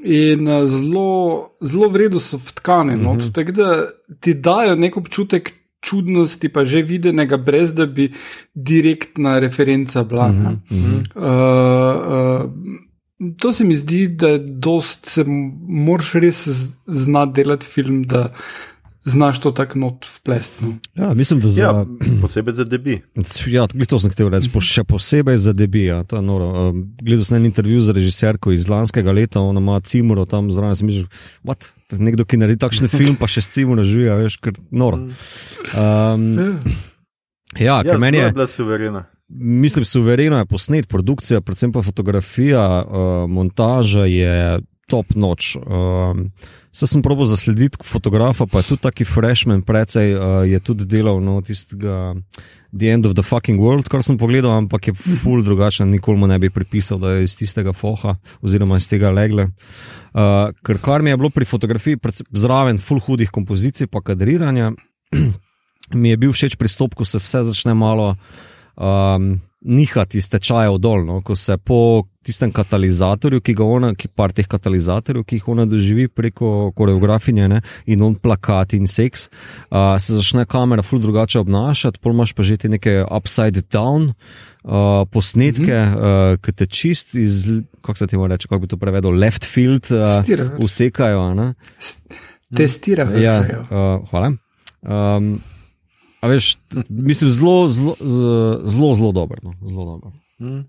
in uh, zelo vredno so vtkane. No, mhm. -huh. Tako da ti dajo nek občutek čudnosti, pa že videnega, brez da bi direktna referenca bila. Uh -huh. uh, uh, To se mi zdi, da se moraš res znati delati film, da znaš to tako not vplesti. No. Ja, mislim, da za, ja, posebej za debi. Ja, to sem hotel reči, še posebej za debi. Ja, um, Gledal sem en intervju z režiserko iz lanskega leta, ona ima Cimuro tam zraven. Sem mislil, nekdo, ki naredi takšen film, pa še s Cimuro živi, veš, ker noro. Um, ja, ker ja, meni je. Bila suverena mislim, suvereno je posnet, produkcija, predvsem pa fotografija, uh, montaža je top noč. Um, Saj sem probo zaslediti fotografa, pa je tudi taki freshman, precej uh, je tudi delal no, tistega The End of the Fucking World, kar sem pogledal, ampak je full drugačen, nikoli mu ne bi pripisal, da je iz tistega foha oziroma iz tega legle. Uh, ker kar mi je bilo pri fotografiji, zraven full hudih kompozicij, pa kadriranja, mi je bil všeč pristop, ko se vse začne malo um, nihati iz tečaja dol, no? ko se po tistem katalizatorju, ki ga ona, ki par teh katalizatorjev, ki jih ona doživi preko koreografinje ne? in on plakat in seks, uh, se začne kamera ful drugače obnašati, pol imaš pa že te neke upside down. Uh, posnetke, -hmm. uh, ki te čist iz, kako se ti mora reči, kako bi to prevedel, left field, uh, usekajo. Testirajo. Ja, uh, hvala. Um, A veš, mislim, zelo, zelo, zelo, zelo dobro. No? Zelo dobro. Mm.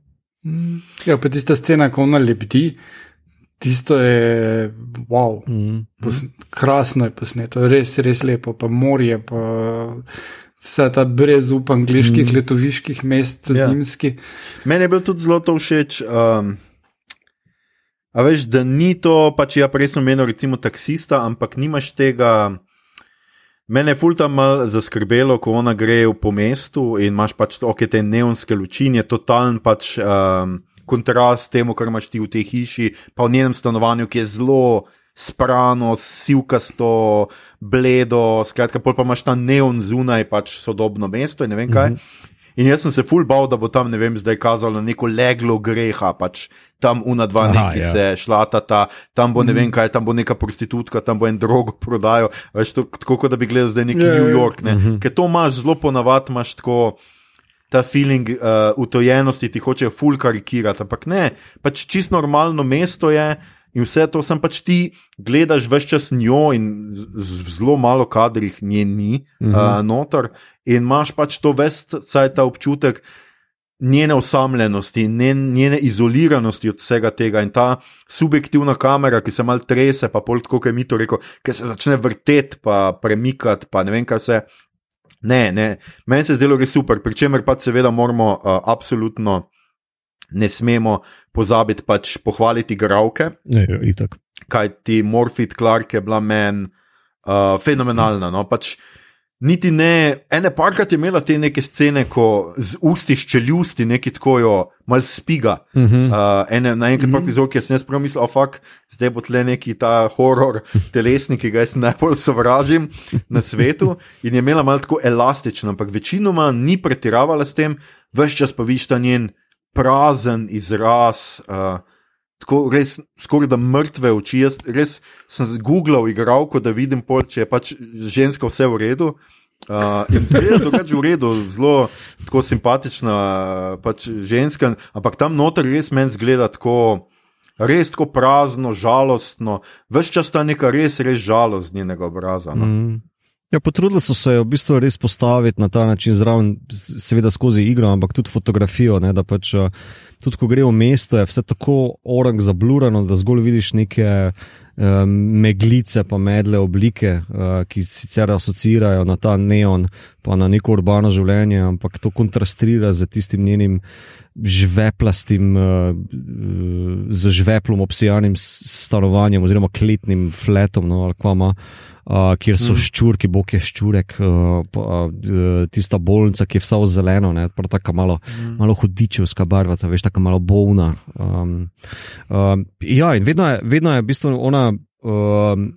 Mm. Ja, pa tista scena, ko ona lepiti, tisto je wow. Mm. Pos, krasno je posneto, res, res lepo, pa morje, pa vse ta brezup angliških mm. letoviških mest, ja. zimski. Meni je bilo tudi zelo to všeč. Um, A veš, da ni to, pač ja, prej sem menil, recimo, taksista, ampak nimaš tega. Mene je ful tam mal zaskrbelo, ko ona gre po mestu in imaš pač ok, te neonske luči, je totalen pač um, kontrast temu, kar imaš ti v tej hiši, pa v njenem stanovanju, ki je zelo sprano, silkasto, bledo, skratka, pol pa imaš ta neon zunaj, pač sodobno mesto in ne vem kaj. Mm -hmm. In jaz sem se full bal, da bo tam, ne vem, zdaj kazalo neko leglo greha, pač tam una dva neki ja. se šlatata, tam bo ne vem mhm. kaj, tam bo neka prostitutka, tam bo en drogo prodajo. Veš, to, tako kot da bi gledal zdaj neki yeah, ja, New ja. York. Ne? Mm -hmm. Ker to imaš zelo ponavad, imaš tako. Ta feeling uh, utojenosti ti hoče full karikirati, ampak ne, pač čisto normalno mesto je, In vse to sem pač ti, gledaš več čas njo, in zelo malo kadrih nje ni uh -huh. uh, noter, in imaš pač to vse, ta občutek njene osamljenosti, njen, njene izoliranosti od vsega tega. In ta subjektivna kamera, ki se mal trese, pa pol tako, kot je mi to rekel, ki se začne vrteti, pa premikati, pa ne vem, kaj vse. Ne, ne, meni se je zdelo res super, pri čemer pa seveda moramo uh, absolutno ne smemo pozabiti pač pohvaliti gravke. Kaj ti Morfit Clark je bila meni uh, fenomenalna. No? Pač, Niti ne, ene parkrat je imela te neke scene, ko z usti ščeljusti neki tako jo mal spiga. Uh -huh. uh, ene, na enem uh -huh. epizodu, ki sem jaz premislil, fuck, zdaj bo tle neki ta horor telesni, ki ga jaz najbolj sovražim na svetu. In je imela mal tako elastično, ampak večinoma ni pretiravala s tem, vse čas pa viš ta njen prazen izraz. Uh, Tako res, skoraj da mrtve oči. Jaz res sem zgooglal igralko, da vidim, pol, če je pač ženska vse v redu. Uh, Zgleda drugače v redu, zelo simpatična pač ženska, ampak tam noter res meni zgleda tako, res tako prazno, žalostno. Ves čas ta neka res, res žalost njenega obraza. No? Mm. Ja, potrudili so se v bistvu res postaviti na ta način, zraven, seveda skozi igro, ampak tudi fotografijo. Ne, da pač, eh, tudi ko gre v mesto, je vse tako orang zablurano, da zgolj vidiš neke um, meglice, pa medle oblike, uh, ki sicer asocirajo na ta neon, pa na neko urbano življenje, ampak to kontrastira z tistim njenim žveplastim, uh, z žveplom obsijanim stanovanjem oziroma kletnim fletom. No, uh, kjer so mm. ščurki, bog je ščurek, uh, uh, tista bolnica, ki je vsa v zeleno, tako malo, mm. malo hudičevska barva, veš, tako malo bolna. Um, um, ja, in vedno je, vedno je v bistvu ona. Um,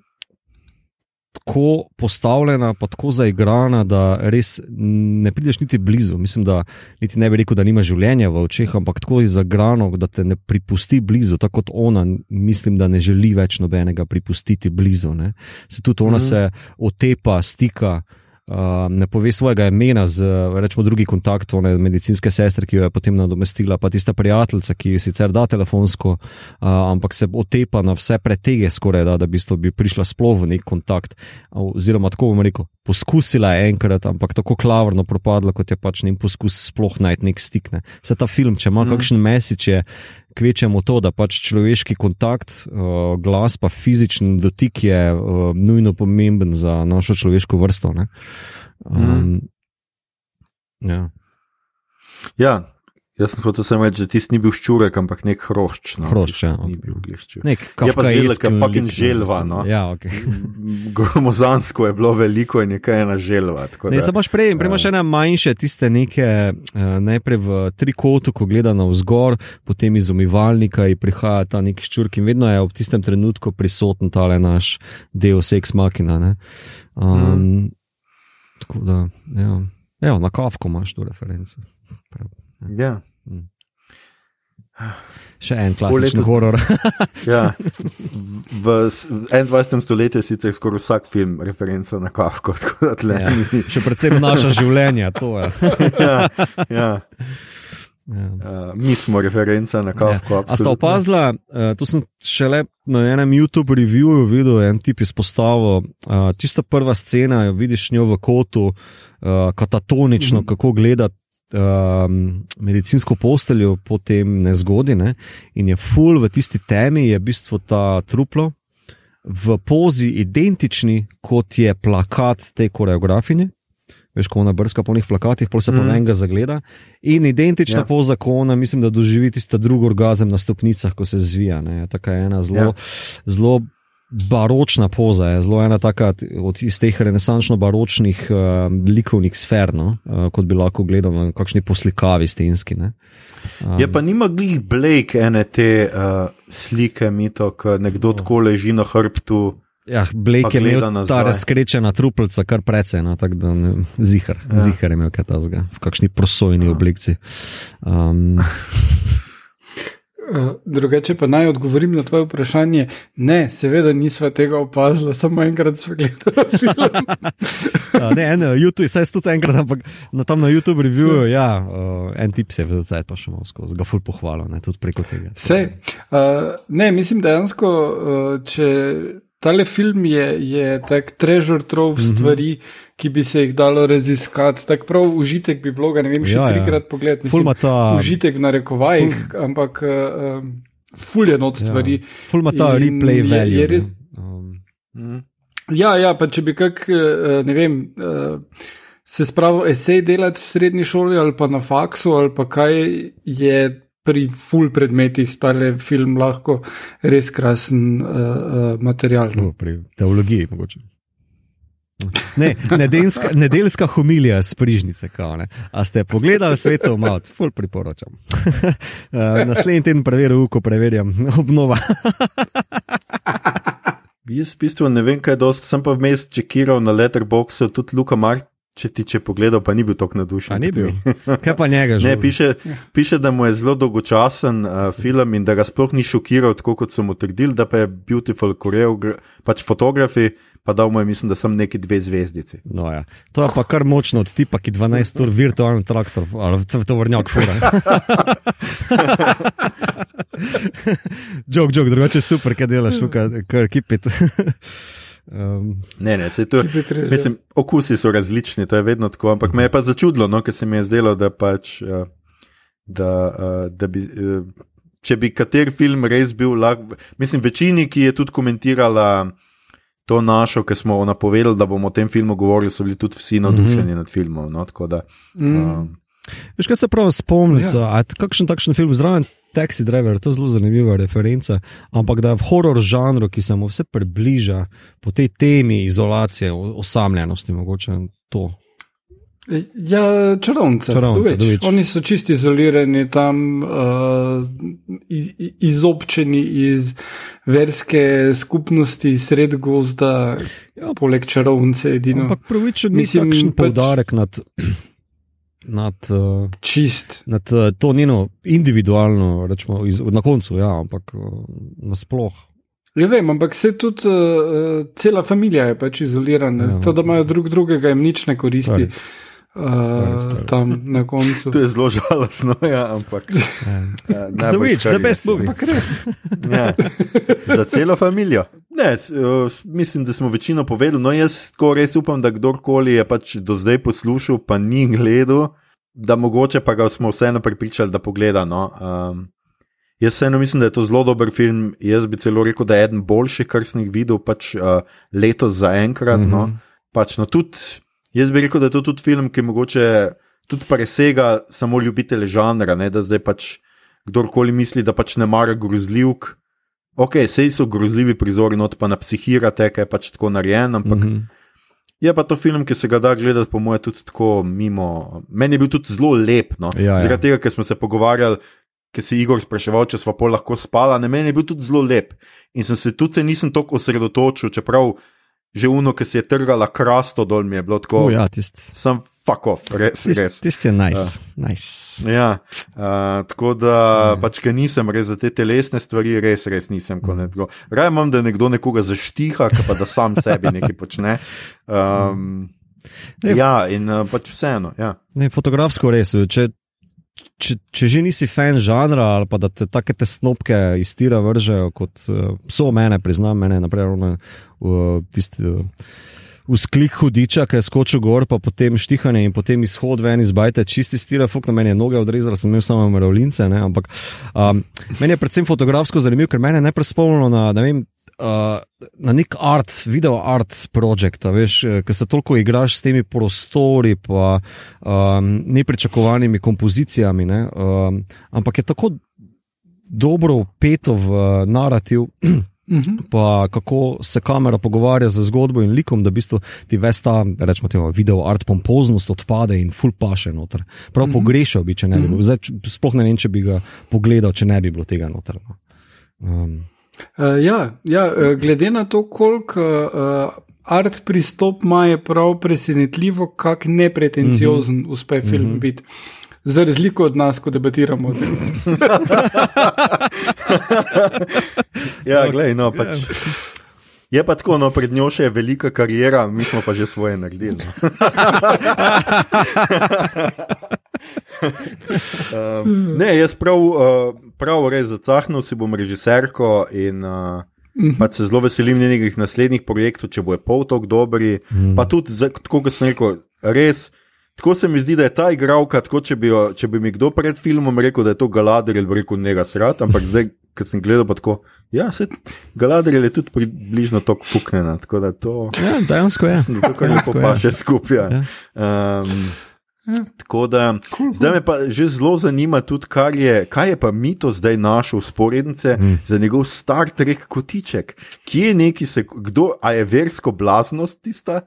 tako postavljena, pa tako zaigrana, da res ne prideš niti blizu. Mislim, da niti ne bi rekel, da nima življenja v očeh, ampak tako je zaigrano, da te ne pripusti blizu. Tako kot ona, mislim, da ne želi več nobenega pripustiti blizu. Ne. Se tudi ona mm se otepa, stika. Uh, ne pove svojega imena, z rečemo, drugi kontakt, one medicinske sestre, ki jo je potem nadomestila, pa tista prijateljica, ki jo sicer da telefonsko, uh, ampak se otepa na vse pretege, skoraj da, da bi prišla sploh v nek kontakt. Oziroma, tako bom rekel, poskusila je enkrat, ampak tako klavrno propadla, kot je pač njen poskus sploh najti nek stik. Ne. Se ta film, če ima mm. kakšen mesič, je kvečemo to, da pač človeški kontakt, uh, glas, pa fizični dotik je uh, nujno pomemben za našo človeško vrsto. Um, mm. ja. ja, Jaz sem hotel samo reči, da ti ni bil ščurek, ampak nek hrošč. No, hrošč, ja. Ni bil gliščur. Nek je pa zelo, ker fucking želva. No. Ja, ok. Gromozansko je bilo veliko in nekaj ena želva. Ne, samo prej, prej imaš ene manjše, tiste neke, uh, najprej v trikotu, ko gleda na vzgor, potem iz umivalnika in prihaja ta nek ščurk in vedno je v tistem trenutku prisoten ta le naš del seks makina. Um, mm. Tako da, ja. Evo, na kavko imaš to referenco. Prav. Ja. Mm. Še en klasičen horor. ja. V 21. stoletju je sicer skoraj vsak film referenca na Kafko. Ja. Še predvsem naša življenja, to je. ja, ja. Ja. Uh, mi smo referenca na Kafko. Ja. A sta opazila, uh, to sem šele na enem YouTube reviewju videl, en tip izpostavil. Uh, tista prva scena, jo vidiš njo v kotu, uh, katatonično, mm -hmm. kako gledati um, medicinsko posteljo po tem nezgodi ne? in je full v tisti temi, je v bistvu ta truplo v pozi identični kot je plakat te koreografinje. veš, ko ona brska po njih plakatih, se pa Mhm. mm. enega zagleda. In identična Ja. ja. poza, ko ona, mislim, da doživi tisti drugi orgazem na stopnicah, ko se zvija. Ne. Taka je ena zelo, Ja. ja. zelo baročna poza, je zelo ena taka od iz teh renesančno-baročnih uh, likovnih sfer, no, uh, kot bi lahko gledal na kakšni poslikavi stenski. Ne. Um, je pa nima glih Blake ene te uh, slike, mito, ko nekdo tako leži na hrbtu. Ja, Blake je imel nazaj. ta razkrečena trupelca, kar precej, no, tako da ne, zihar, Ja. zihar je imel kaj tasga, v kakšni prosojni Ja. obliki. Um, drugače pa naj odgovorim na tvoje vprašanje. Ne, seveda nisva tega opazila, samo enkrat sva gledala film. Ja, ne, en, YouTube, saj tudi enkrat, ampak na, tam na YouTube reviewju, ja, uh, en tip se je zdaj pa še malo skozi, ga ful pohvalil, ne, tudi preko tega. Sej, uh, ne, mislim dejansko, uh, če tale film je, je tak treasure trove Mhm. stvari, ki bi se jih dalo raziskati, tak prav užitek bi bilo, ne vem, še Ja, ja. trikrat pogled. Ful ima ta, Užitek na rekovajih, ampak uh, ful je not stvari. ful ima ta replay je- value. je res- ne. Um, Mm. Ja, ja, pa če bi kak, eh, ne vem, eh, se spravil esej delati v srednji šoli ali pa na faksu ali pa kaj je pri full predmetih tale film lahko res krasen uh, uh, material. No. no, pri teologiji mogoče. Ne, nedeljska, nedeljska homilija z prižnice. Kao, ne. A ste pogledali svetov mat, ful priporočam. Uh, Naslednji teden preverjam, ko preverjam obnova. Jaz v bistvu ne vem, kaj dosti, sem pa vmes čekiral na letterboxu, tudi Luka Mark, če ti če pogledal, pa ni bil tako navdušen. A ni bil? Kaj pa njega že? Piše, piše, da mu je zelo dolgočasen uh, film in da ga sploh ni šokiral, tako kot so mu trdili, da pa je beautiful koreogra, pač fotografi, pa dal mu je, mislim, da sem neki dve zvezdici. No, ja. To je pa kar močno od tipa, ki 12 ur virtualni traktor ali to, to vrnjak fura. Jok, jok, drugače super, kaj delaš, kar kipit. um, Ne, ne, se to. Trežil. Mislim, okusi so različni, to je vedno tako, ampak me je pa začudilo, no, ker se mi je zdelo, da pač. Uh, da, uh, da bi. Uh, Če bi kater film res bil, lahko, mislim, večini, ki je tudi komentirala to našo, ki smo napovedali, da bomo o tem filmu govorili, so bili tudi vsi navdušeni mm -hmm. nad filmom. No, tako da, Mm. um, Veš, kaj se prav spomniti? Ja. Kakšen takšen film zraven Taxi Driver, to je zelo zanimiva referenca, ampak da je v horor žanru, ki se mu vse približa po tej temi izolacije, osamljenosti, mogoče to. Ja, čarovnice. Čarovnice, Dovič. Dovič. Oni so čisti izolirani tam, uh, iz, izobčeni iz verske skupnosti, sred gozda, ja. poleg čarovnice, edino. Ampak pravičen ni Mislim, takšen pač- poudarek nad, nad, uh, Čist. nad uh, to njeno individualno, rečemo, iz, na koncu, ja, ampak uh, nasploh. Ja, vem, ampak se tudi uh, cela družina je pač izolirana, Ja. to, da imajo drug drugega, jim nič ne koristi. res. Uh, tam na koncu. to je zelo žalostno, ja, ampak. Ja. Uh, The Witch, the best movie. Ampak res. Ja. Za celo družino. Ne, mislim, da smo večino povedali. No, jaz tako res upam, da kdorkoli je pač do zdaj poslušal, pa ni gledal, da mogoče pa ga smo vseeno pripričali, da pogleda. No. Um, jaz vseeno mislim, da je to zelo dober film. Jaz bi celo rekel, da je eden boljših, kar sem jih videl pač, uh, letos zaenkrat. Mm -hmm. no. Mhm. pač, no, tudi, jaz bi rekel, da je to tudi film, ki mogoče tudi presega samo ljubitele žanra. Ne, da zdaj pač kdorkoli misli, da pač ne mara grozljivk. Ok, sej so grozljivi prizori, not pa na psihirate, ker je pač tako narejen, ampak mm -hmm. Je pa to film, ki se ga da gledati, po mojem, tudi tako mimo. Meni je bil tudi zelo lep, no. Ja, ja. zaradi tega, ker smo se pogovarjali. Ker si Igor spraševal, če smo pol lahko spala, na meni je bil tudi zelo lep. In sem se tudi se nisem tako osredotočil, čeprav že uno, ki se je trgala krasto dol, mi je bilo tako. O, ja, tisti Sem fuck off, res. tist, res. tist je nice. nice. Ja, uh, tako da, pač, ker nisem res za te telesne stvari, res, res nisem. Mm. Raje imam, da nekdo nekoga zaštiha, pa da sam sebi nekaj počne. Um, Ne, ja, in uh, pač vseeno. Ja. Ne, fotografsko res. Če, če, če že nisi fan žanra ali pa da te take te snopke iz tira vržejo, kot uh, so mene, priznam, mene, naprej, uh, tisti. Uh, Vzklik hudiča, ki je skočil gor, pa potem štihanje in potem izhod ven iz bajte, čisti stila, fuk na meni je noge odrezala, sem imel samo mravljince. Ampak um, meni je predvsem fotografsko zanimivo, ker meni je najprej spomnilo na, ne vem, uh, na nek art, video art projekt, veš, ker se toliko igraš s temi prostori, pa um, nepričakovanimi kompozicijami. Ne, um, ampak je tako dobro upeto v narativ. -hmm. pa kako se kamera pogovarja z zgodbo in likom, da v bistvu ti ves ta, rečemo, temo, video art pompoznost odpade in full paše noter. Prav mm -hmm. pogrešal bi, če ne bi bilo. Zdaj, sploh ne vem, če bi ga pogledal, če ne bi bilo tega noter. No. Um. Uh, ja, ja, eh, glede na to, koliko uh, art pristop ima, je prav presenetljivo, kako nepretenciozen mm -hmm. uspe film mm -hmm. biti. Za razliko od nas, ko debatiramo o tem. ja, gledaj, no, pač. Je pa tako, no, pred njo še je velika karijera, mi smo pa že svoje naredili. um, ne, jaz prav, uh, prav res zacahnil si bom režiserko in uh, pa se zelo veselim njenih naslednjih projektov, če bo je pol tako dobri. Mm. Pa tudi, tako kot sem rekel, res. Tako se mi zdi, da je ta igralka, tako če bi, jo, če bi mi kdo pred filmom rekel, da je to Galadriel, bi rekel, ne ga srat, ampak zdaj, ko sem gledal, pa tako, ja, se Galadriel je tudi približno tako fuknjena. Tako da to. Ja, dejansko je. Tako lepo pa še skupaj. Ja. Um, Ja. Tako da, cool, zdaj me pa že zelo zanima, tudi, je, kaj je pa mito zdaj našel sporednice mm. za njegov star trek kotiček. Kje je neki, se, kdo, a je versko blaznost tista?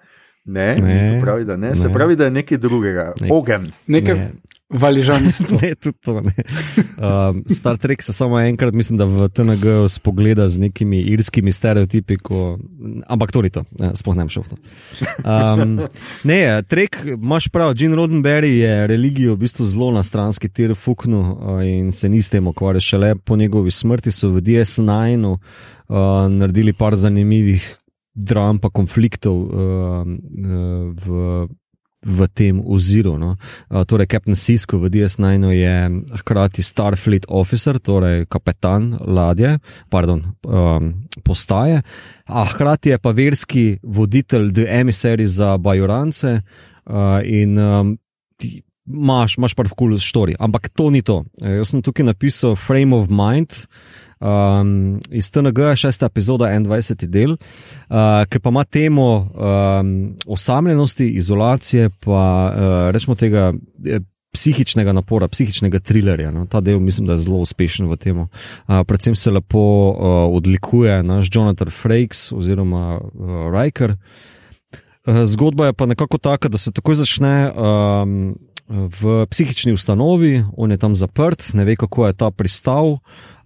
Ne, ne, pravi, ne. ne, se pravi, da je nekaj drugega, ne. ogen. Nekaj ne. Valižanstva. ne, tudi to. Ne. Um, Star Trek se samo enkrat, mislim, da v TNG spogleda z nekimi irskimi stereotipi, ko... ampak to ni to, sploh ne šel v to. Um, ne, Trek, imaš prav, Gene Roddenberry je religijo v bistvu zelo na stranski tir fuknil uh, in se ni s tem ukvarjal. Šele po njegovi smrti so v DS9 uh, naredili par zanimivih dram, pa konfliktov uh, v, v tem oziru. No. Uh, torej, Captain Sisko v DS9 je hkrati Starfleet officer, torej kapetan ladje, pardon, um, postaje, a hkrati je pa verski voditelj The Emissary za Bajorance uh, in um, Máš, máš pa kul cool story, ampak to ni to. Jaz sem tukaj napisal Frame of Mind, um, iz TNG, šesta epizoda, 21. del, uh, ki pa ima temo um, osamljenosti, izolacije, pa uh, rečemo tega. Eh, psihičnega napora, psihičnega trilerja. No? Ta del mislim, da je zelo uspešen v tem. Uh, predvsem se lepo uh, odlikuje naš Jonathan Frakes oziroma uh, Riker. Uh, zgodba je pa nekako taka, da se takoj začne um, v psihični ustanovi, on je tam zaprt, ne ve, kako je ta pristal.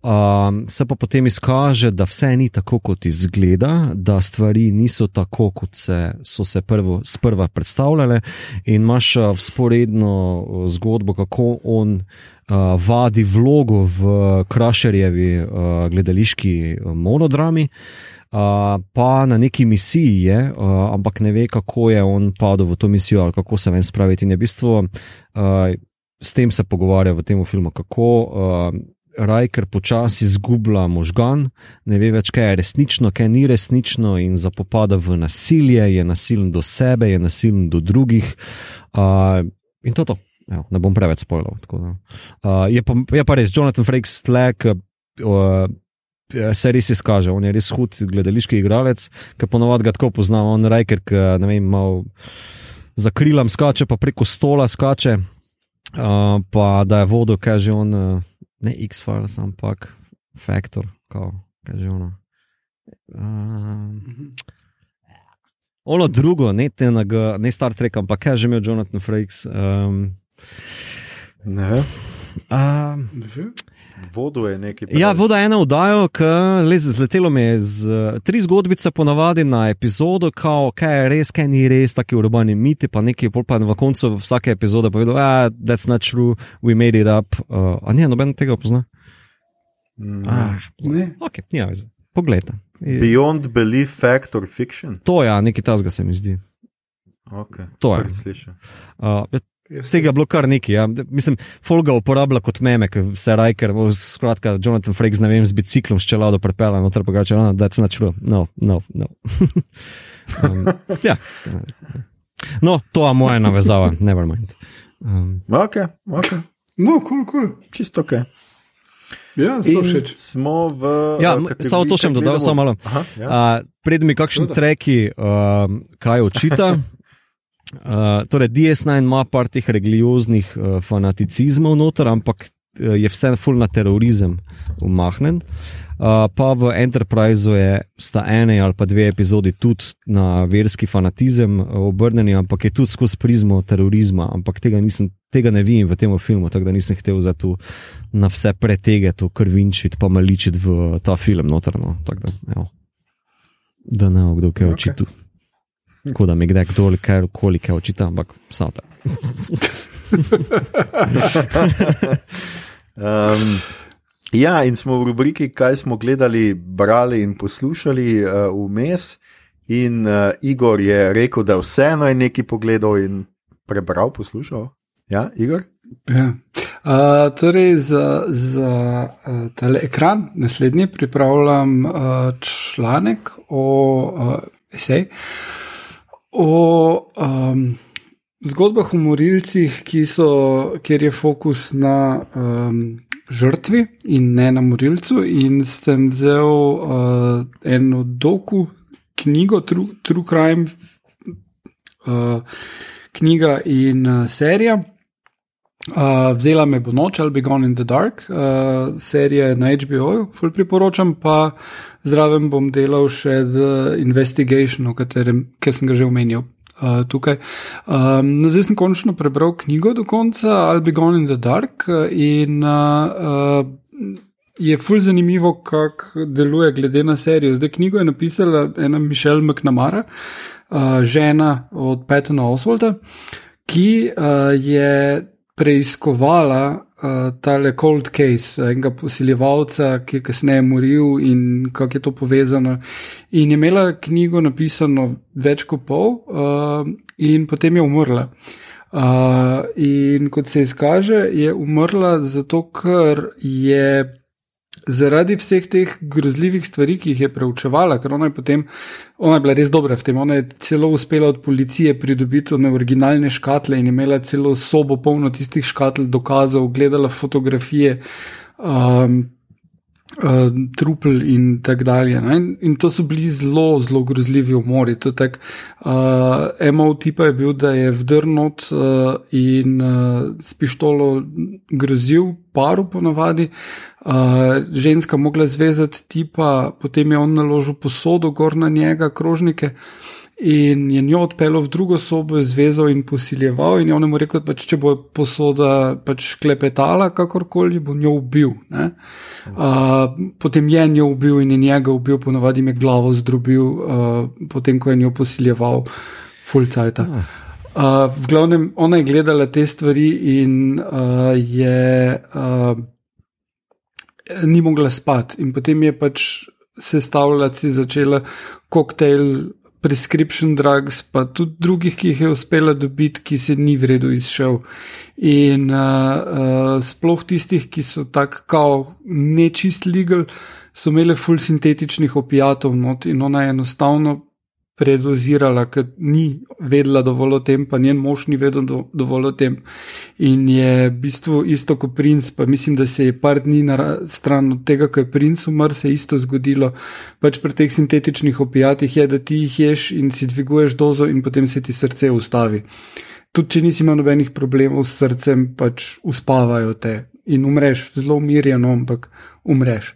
Um, se pa potem izkaže, da vse ni tako, kot izgleda, da stvari niso tako, kot se, so se prvo, sprva predstavljale, in imaš sporedno zgodbo, kako on uh, vadi vlogo v Krašerjevi uh, gledališki monodrami. Uh, pa na neki misiji je, uh, ampak ne ve, kako je on padel v to misijo ali kako se ven spraviti. In je v bistvu uh, s tem se pogovarja v tem filmu, kako uh, Rajker počasi izgublja možgan, ne ve več, kaj je resnično, kaj ni resnično, in zapopada v nasilje, je nasilen do sebe, je nasilen do drugih. Uh, in to to. Evo, ne bom preveč spoilal. Uh, je, je pa res, Jonathan Frakes tlek. Uh, Se res izkaže, on je res hud gledališki igralec, ki ponovadi ga tako poznamo. On je reker, ki vem, malo za krilom skače, pa preko stola skače, uh, pa da je vodo, kaj že on. Uh, ne X-Files, ampak Factor, kaj že ono. Um, ono drugo, ne, TNG, ne Star Trek, ampak kaj že imel Jonathan Frakes. Um, ne. Um, Vodo je nekaj. Pravi. Ja, voda je ena vdaja, ki je zletelo me z tri zgodbice, ponavadi na epizodo, kao, kaj je res, kaj ni res, taki urbani miti, pa nekaj, pa na koncu vsake epizode povedal, ah, that's not true, we made it up. Uh, a ne, noben tega pozna. Mm. Ah, ne. Ok, ja, poglej. Beyond belief, fact or fiction. To je, ja, nekaj tasga se mi zdi. Okay. To je. Uh, Tega je bilo kar nekaj. Ja. Mislim, Folga uporablja kot meme, ki se rajker, skratka, Jonathan Frakes, ne vem, z biciklom s čelado prepela, no, ter pa reče, no, that's not true. No, no, no. um, ja. No, to je moja navezava, never mind. Um, ok, ok. No, kul, cool, kul, cool. čisto ok. Ja, smo v. Ja, eh, samo to še bom dodal, samo malo. Aha, ja. Uh, pred mi kakšen Seveda. treki, uh, kaj očita. Uh, torej, DS9 ima par teh religioznih uh, fanaticizmov noter, ampak uh, je vse full na terorizem umahnen. Uh, pa v Enterpriseu je sta ene ali pa dve epizodi tudi na verski fanatizem obrnjeni, ampak je tudi skozi prizmo terorizma. Ampak tega, nisem, tega ne vidim v tem filmu, tako da nisem hotel za to na vse pretege, to krvinčiti, pa maličiti v ta film notrno. Da, evo. da ne bo kdo kaj Ok. očitil. Tako da mi gre kdo kaj koliko očita, ampak samo ta. Um, ja, in smo v rubriki, kaj smo gledali, brali in poslušali uh, vmes. In uh, Igor je rekel, da vseeno je nekaj pogledal in prebral, poslušal. Ja, Igor? Ja. Uh, torej, za, za uh, tale ekran naslednji pripravljam uh, članek o uh, esej o um, zgodbah o morilcih, so, kjer je fokus na um, žrtvi in ne na morilcu. In sem vzel uh, eno doku knjigo, True, True Crime, uh, knjiga in uh, serija. Uh, vzela me bo noč ali Be Gone in the Dark, uh, serija je na HBO-ju, ful priporočam, pa zraven bom delal še The Investigation, katerem ker sem ga že omenil. Uh, tukaj. Um, no, zdaj sem končno prebral knjigo do konca, I'll be gone in the dark, in uh, uh, je ful zanimivo, kako deluje glede na serijo. Zdaj knjigo je napisala ena Mišel McNamara, uh, žena od Petona Oswalda, ki uh, je preiskovala uh, tale cold case, enega posiljevalca, ki je kasneje umoril in kako je to povezano. In je imela knjigo napisano več kot pol, uh, in potem je umrla. Uh, in kot se izkaže, je umrla zato, ker je zaradi vseh teh grozljivih stvari, ki jih je preučevala, ker ona je potem, ona je bila res dobra v tem, ona je celo uspela od policije pridobiti one originalne škatle in imela celo sobo polno tistih škatl, dokazov, gledala fotografije. Um, Uh, trupel in tako dalje. ne. In, in to so bili zelo, zelo grozljivi umori. Tak, uh, MO tipa je bil, da je vdrnot uh, in uh, s pištolo grozil paru ponavadi. Uh, ženska mogla zvezati tipa, potem je on naložil posodo gor na njega, krožnike. In je njo odpeljal v drugo sobo, zvezal in posiljeval, in je on mu rekel, da pač, če bo posoda pač klepetala, kakorkoli, bo njo ubil. ne. Uh, potem je njo ubil in je njega ubil, ponovadi jim je glavo zdrobil, uh, potem ko je njo posiljeval, fulcajta. Uh, v glavnem, ona je gledala te stvari in uh, je. Uh, ni mogla spati, in potem je pač sestavljati, si začela koktejl, prescription drugs, pa tudi drugih, ki jih je uspela dobiti, ki se ni v redu izšel. In uh, uh, sploh tistih, ki so tako kao nečist legal, so imele full sintetičnih opijatov not in ona je enostavno predozirala, ker ni vedela dovolj o tem, pa njen mož ni vedel do, dovolj o tem. In je v bistvu isto kot princ, pa mislim, da se je par dni na ra- stran od tega, ko je princ umrl, se je isto zgodilo. Pač pri teh sintetičnih opijatih je, da ti jih ješ in si dviguješ dozo, in potem se ti srce ustavi. Tudi če nisi imel nobenih problemov s srcem, pač uspavajo te in umreš, zelo umirjeno, ampak umreš.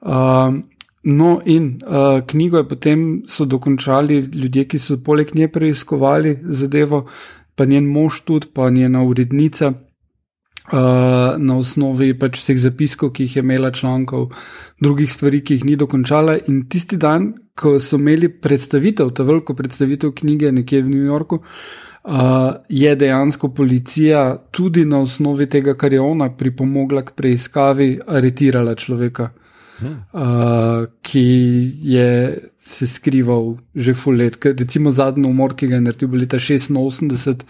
Um, No, in uh, knjigo je potem so dokončali ljudje, ki so poleg nje preiskovali zadevo, pa njen mož tudi, pa njena urednica. Uh, na osnovi pač vseh zapiskov, ki jih je imela, člankov, drugih stvari, ki jih ni dokončala. In tisti dan, ko so imeli predstavitev, ta veliko predstavitev knjige nekje v New Yorku, uh, je dejansko policija tudi na osnovi tega, kar je ona pripomogla k preiskavi, aretirala človeka uh, ki je se skrival že full let. Ker Recimo zadnji umor, ki ga je naredil, bil leta 86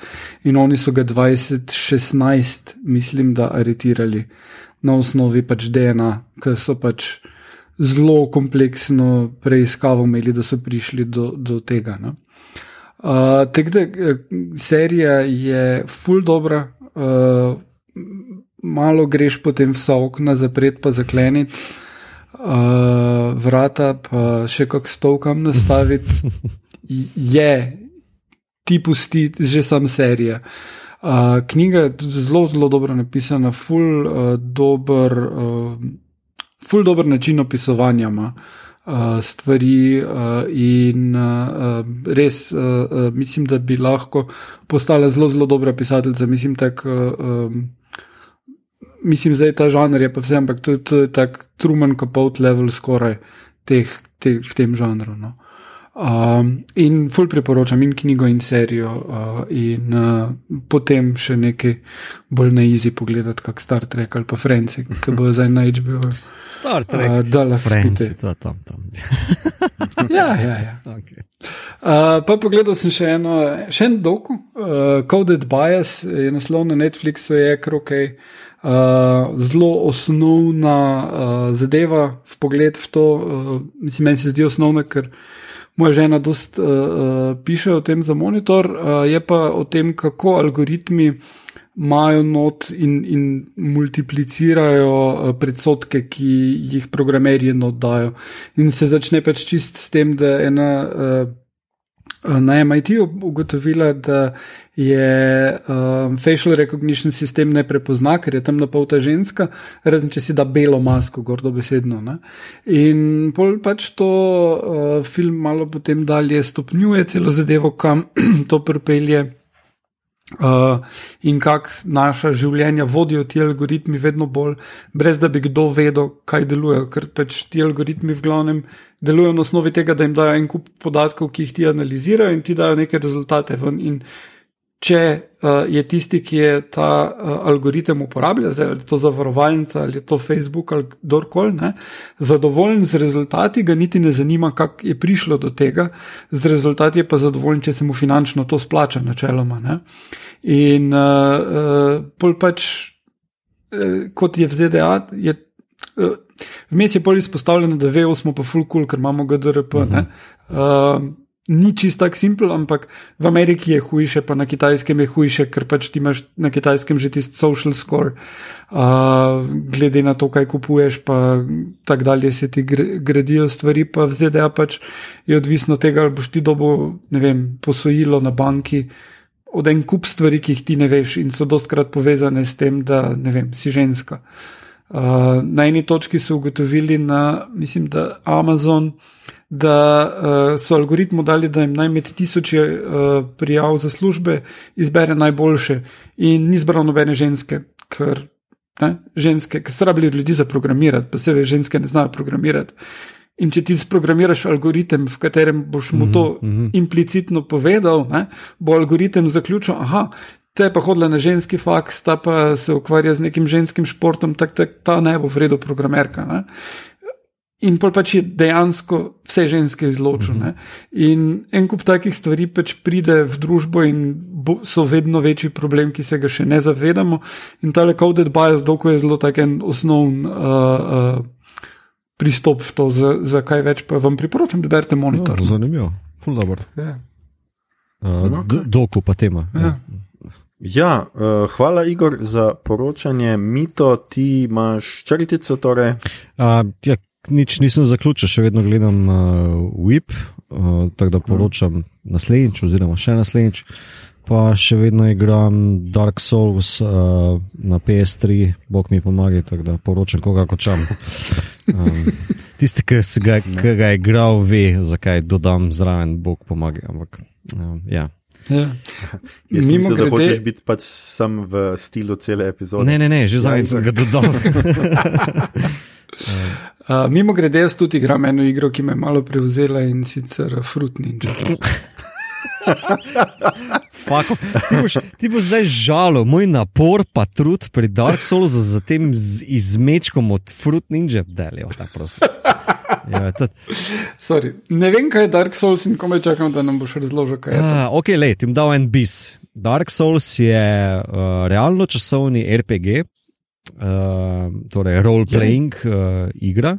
in oni so ga 2016, mislim, da aretirali na osnovi pač DNA, ker so pač zelo kompleksno preiskavo imeli, da so prišli do, do tega. No? Uh, Tako da eh, serija je full dobra. Uh, malo greš potem vsa okna zapret, pa zakleniti, uh, vrata, pa še kak stol kam nastaviti, je ti pusti že sam serija. Uh, knjiga je zelo, zelo dobro napisana, ful, uh, dober, uh, ful dober način opisovanja. Ma. Uh, stvari, uh, in uh, res uh, uh, mislim, da bi lahko postala zelo, zelo dobra pisateljica. Mislim, tak, uh, um, mislim, da je ta žanr, je pa vse, ampak to, to je tako Truman Capote level skoraj teh, teh, v tem žanru. No. Um, in ful priporočam in knjigo in serijo, uh, in uh, potem še nekaj bolj na izi pogledati, kot Star Trek ali pa Franci, ki bo zdaj na HBO. Star Trek, uh, da lahko Franci, to je tam. tam. ja, ja. ja. okay. Uh, pa pogledal sem še eno, še en doku, uh, Coded Bias, je naslov na Netflixu, je krokaj. Uh, zelo osnovna uh, zadeva, v pogled v to, uh, mislim, meni se zdi osnovna, ker moja žena dosta uh, uh, piše o tem za monitor, uh, je pa o tem, kako algoritmi imajo not in, in multiplicirajo predsotke, ki jih programerji oddajo. In se začne pač čist s tem, da ena. Uh, Na MIT-ju ugotovila, da je um, facial recognition sistem ne prepozna, ker je tam na pol ta ženska, razen če si da belo masko, gordo besedno. Ne? In pol pač to uh, film malo potem dalje stopnjuje celo zadevo, kam to pripelje. Uh, in kako naša življenja vodijo ti algoritmi, vedno bolj, brez da bi kdo vedel, kaj delujejo, ker pač ti algoritmi v glavnem delujejo na osnovi tega, da jim dajo en kup podatkov, ki jih ti analizirajo in ti dajo neke rezultate ven. In če uh, je tisti, ki je ta uh, algoritem uporablja, zdaj ali je to zavarovalnica ali je to Facebook ali kdorkoli, zadovoljen z rezultati, ga niti ne zanima, kako je prišlo do tega, z rezultati je pa zadovoljen, če se mu finančno to splača, načeloma. Ne. In uh, uh, pač, uh, kot je v ZDA, je. Uh, Vmes je pol izpostavljeno, da vemo, smo pa full cool, ker imamo GDRP. Uh -huh. uh, ni čist tako simpel, ampak v Ameriki je hujše, pa na kitajskem je hujše, ker pač ti imaš na kitajskem že tisti social score, uh, glede na to, kaj kupuješ, pa tako dalje se ti gradijo stvari, pa v ZDA pač je odvisno od tega, ali boš ti dobo, ne vem, posojilo na banki. Od en kup stvari, ki jih ti ne veš, in so dostkrat povezane s tem, da vem, si ženska. Uh, na eni točki so ugotovili, na, mislim, da Amazon, da uh, so algoritmu dali, da jim naj med tisoče uh, prijav za službe izbere najboljše, in ni zbral nobene ženske, ker ne, ženske, ki so rabili ljudi za programirati, pa sebe ženske ne znajo programirati. In če ti sprogramiraš algoritem, v katerem boš mu to mm -hmm. implicitno povedal, ne, bo algoritem zaključil, aha, te pa hodila na ženski faks, ta pa se ukvarja z nekim ženskim športom, tako tak, ta ne bo vredno programerka. Ne? In pol pač je dejansko vse ženske izločil. Uh -huh. In en kup takih stvari pač pride v družbo in bo, so vedno večji problem, ki se ga še ne zavedamo. In ta coded bias, doko je zelo tak en osnovn uh, uh, pristop v to, za, za kaj več pa vam priporočam, da berete monitor. No, zanimivo, full dobro. Ja. Uh, doko pa tema. Ja. Ja. Ja, uh, hvala, Igor, za poročanje. Mito, ti imaš črtico. Torej. Uh, ja, nič nisem zaključil, še vedno gledam uh, WIP, uh, tako da poročam naslednjič, oziroma še naslednjič. Pa še vedno igram Dark Souls uh, na PS3, Bog mi pomaga, tako da poročam, koga kočam. Um, tisti, ki, ga, ki ga je igral, ve, zakaj dodam zraven, Bog pomaga. Ampak, um, ja. Ja. Mimo grede, hočeš biti pač sam v stilu cele epizode. Ne, ne, ne, že zadnjič sem ga dodal. uh, mimo grede, jaz tudi igram eno igro, ki me je malo prevzela in sicer Fruit Ninja. Fako, ti, boš, ti boš zdaj žalil, moj napor, pa trud pri Dark Soulsu za tem izmečkom od Fruit Ninja, je ta prosim. Ja, ne vem, kaj je Dark Souls in komaj čakam, da nam boš razložil, kaj je. Uh, ok, le, ti dal en bis. Dark Souls je uh, realno časovni RPG, uh, torej role-playing uh, igra,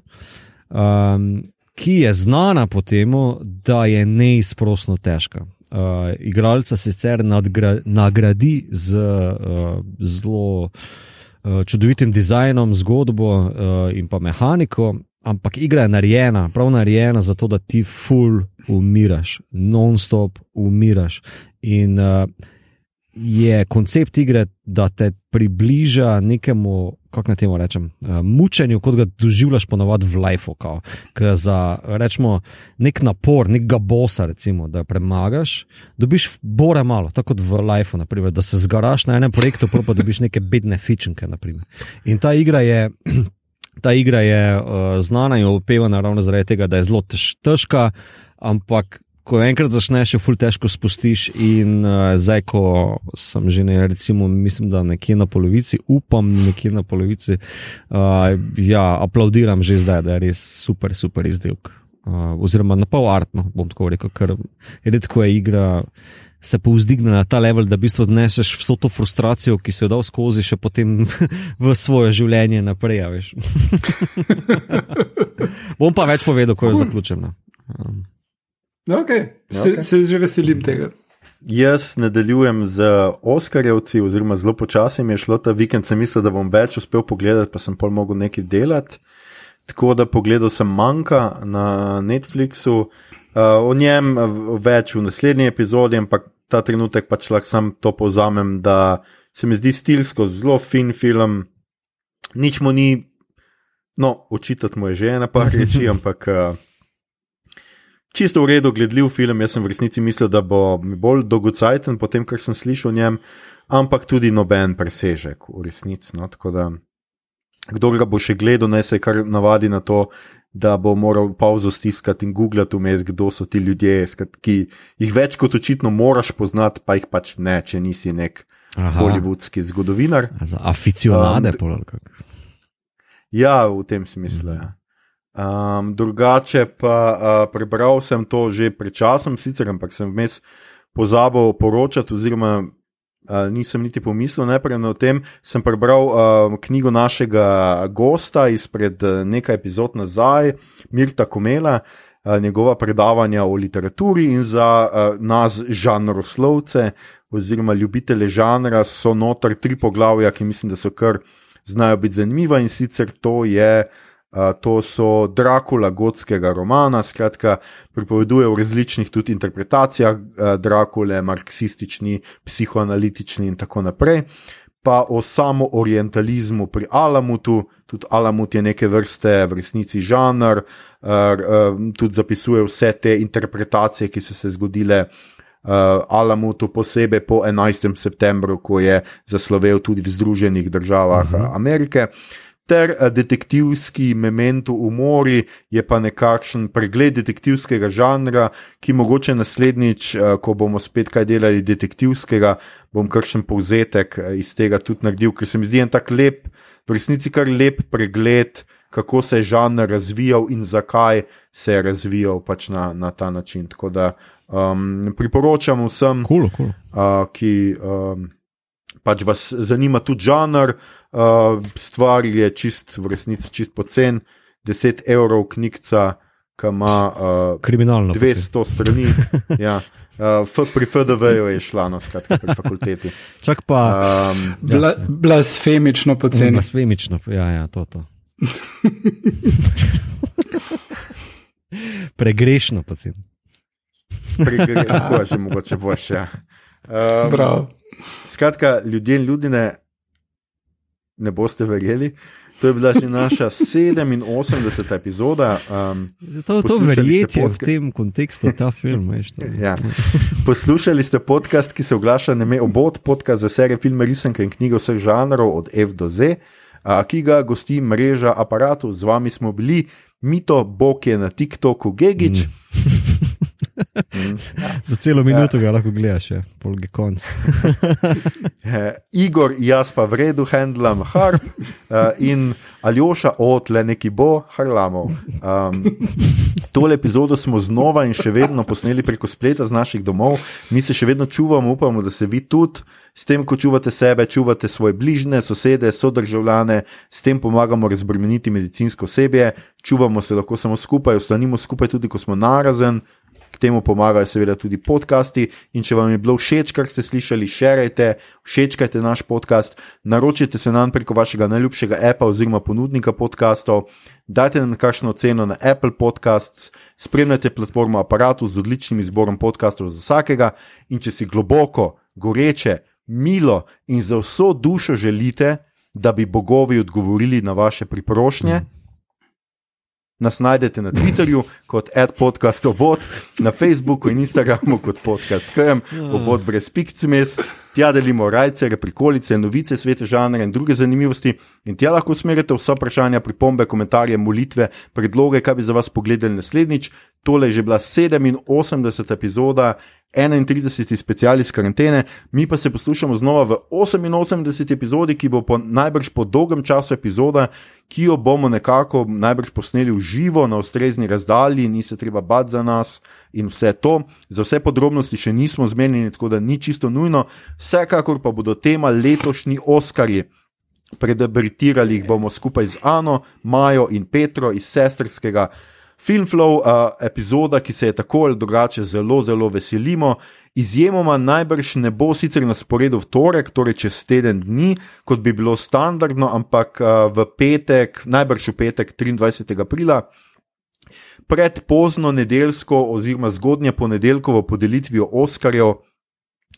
um, ki je znana po tem, da je neizprostno težka. Uh, igralca sicer nadgra nagradi z uh, zelo uh, čudovitim dizajnom, zgodbo uh, in pa mehaniko, ampak igra je narejena, prav narejena za to, da ti full umiraš, non-stop umiraš. In uh, je koncept igre, da te približa nekemu, kako naj temu rečem, uh, mučenju, kot ga doživljaš ponovadi v lifeu. Za rečemo, nek napor, nekega bosa, recimo, da premagaš, dobiš bore malo, tako kot v lifeu, naprimer, da se zgaraš na enem projektu, pa dobiš neke bedne fičenke. In ta igra je. Ta igra je uh, znana in opevana ravno zaradi tega, da je zelo tež, težka, ampak ko enkrat začneš, je ful težko spustiš. In uh, zdaj, ko sem že ne, recimo, mislim, da nekje na polovici, upam, nekje na polovici, uh, ja, aplaudiram že zdaj, da je res super, super izdelek. Uh, oziroma, na pol artno, bom tako rekel, ker redko je igra. Se povzdigne na ta level, da v bistvu odneseš vso to frustracijo, ki si jo dal skozi, še potem v svoje življenje naprej. Bom pa več povedal, ko je cool. zaključeno. Um. Okay. Se, okay. se že veselim tega. Jaz nadaljujem z Oskarjevci, oziroma zelo počasi mi je šlo ta vikend, sem mislil, da bom več uspel pogledati, pa sem pol mogel nekaj delati. Tako da pogledal sem manjka na Netflixu, uh, o njem več v naslednji epizodi, ampak ta trenutek pač lahko sam to povzamem, da se mi zdi stilsko zelo fin film, nič mu ni, no, očitati mu je že ena par reči, ampak. Uh, čisto v redu gledljiv film. Jaz sem v resnici mislil, da bo bolj dolgocajten, potem kar sem slišal o njem, ampak tudi noben presežek v resnici. No? Kdo ga bo še gledal, naj se kar navadi na to, da bo moral pauzo stiskati in googlati vmes, kdo so ti ljudje, ki jih več kot očitno moraš poznati, pa jih pač ne, če nisi nek hollywoodski zgodovinar. Za aficionade, um, polk. Ja, v tem smislu. Ja. Um, drugače pa uh, prebral sem to že pred časom, sicer, ampak sem vmes pozabil poročati, oziroma uh, nisem niti pomislil najprej o tem. Sem prebral uh, knjigo našega gosta izpred nekaj epizod nazaj, Mirta Komela, uh, njegova predavanja o literaturi in za uh, nas, žanroslovce oziroma ljubitele žanra, so noter tri poglavja, ki mislim, da so kar znajo biti zanimiva in sicer to je to so Drakula gotskega romana, skratka, pripoveduje o različnih tudi interpretacijah Drakule, marksistični, psihoanalitični in tako naprej. Pa o samoorientalizmu pri Alamutu, tudi Alamut je neke vrste v resnici žanr, tudi zapisuje vse te interpretacije, ki so se zgodile Alamutu, posebej po 11. septembru, ko je zaslovel tudi v Združenih državah uh mhm. -huh. Amerike ter eh, detektivski memento umori, je pa nekakšen pregled detektivskega žanra, ki mogoče naslednjič, eh, ko bomo spet kaj delali detektivskega, bom kakšen povzetek eh, iz tega tudi naredil, ker se mi zdi en tak lep, v resnici kar lep pregled. Kako se je žanr razvijal in zakaj se je razvijal pač na, na ta način. Tako da um, priporočam vsem, cool, cool. Uh, ki um, pač vas zanima tudi žanr, uh, stvar je čist, v resnici čist pocen, 10 evrov knjigca. Ki ima uh, kriminalno 200 pocen. strani, ja. uh, pri FDV-ju je šla no, skratka, fakulteti. Čak pa. Um, ja. Bla, blasfemično poceni. Blasfemično, ja, ja, to. to. Pregrešno poceni. Pregrešno, tako je že mogoče boš. Ja. Um, Skratka, ljudje in ljudje ne boste verjeli. To je bila že naša 87. epizoda. Um, to to verjeti v tem kontekstu, ta film. ja. Poslušali ste podcast, ki se oglaša na ime Obod, podcast za serije filme, risanke in knjige vseh žanrov, od F do Z, a, ki ga gosti mreža aparatov. Z vami smo bili, Mito, Bok je na TikToku, Gigič. Mm. Za celo minuto ja. ga lahko gledaš, polgi konc. Igor, jaz pa v redu handlam harp uh, in Aljoša od le neki bo harlamov. Um, tole epizodo smo znova in še vedno posneli preko spleta z naših domov. Mi se še vedno čuvamo, upamo, da se vi tudi s tem, ko čuvate sebe, čuvate svoje bližnje, sosede, sodržavljane, s tem pomagamo razbremeniti medicinsko osebje, čuvamo se lahko samo skupaj, ostanimo skupaj tudi, ko smo narazen temu pomagajo seveda tudi podcasti. In če vam je bilo všeč, kar ste slišali, širite, všečkajte naš podcast, naročite se nam preko vašega najljubšega appa oziroma ponudnika podcastov. Dajte nam kakšno ceno na Apple Podcasts, spremljajte platformo Apparatu z odličnim izborom podcastov za vsakega. In če si globoko, goreče, milo in za vso dušo želite, da bi bogovi odgovorili na vaše priprošnje. Nas najdete na Twitterju kot adpodcastobot, na Facebooku in Instagramu kot podcast.com, obot brez pikcimes. Tja delimo rajce, prikolice, novice, svete žanre in druge zanimivosti. In tja lahko usmerite vsa vprašanja, pripombe, komentarje, molitve, predloge, kaj bi za vas pogledali naslednjič. Tole je že bila 87. epizoda 31. special iz karantene, mi pa se poslušamo znova v 88. epizodi, ki bo po najbrž po dolgem času epizoda, ki jo bomo nekako najbrž posneli v živo, na ustrezni razdalji, ni se treba bati za nas in vse to. Za vse podrobnosti še nismo zmenjeni, tako da ni čisto nujno. Vsekakor pa bodo tema letošnji Oskarji. Predebritirali jih bomo skupaj z Ano, Majo in Petro iz sestrskega. Filmflow, uh, epizoda, ki se je tako ali drugače zelo, zelo veselimo. Izjemoma najbrž ne bo sicer na sporedu v torek, torej čez teden dni, kot bi bilo standardno, ampak uh, v petek, najbrž v petek 23. aprila. Pred pozno nedeljsko oziroma zgodnje ponedeljkovo podelitvijo Oskarjev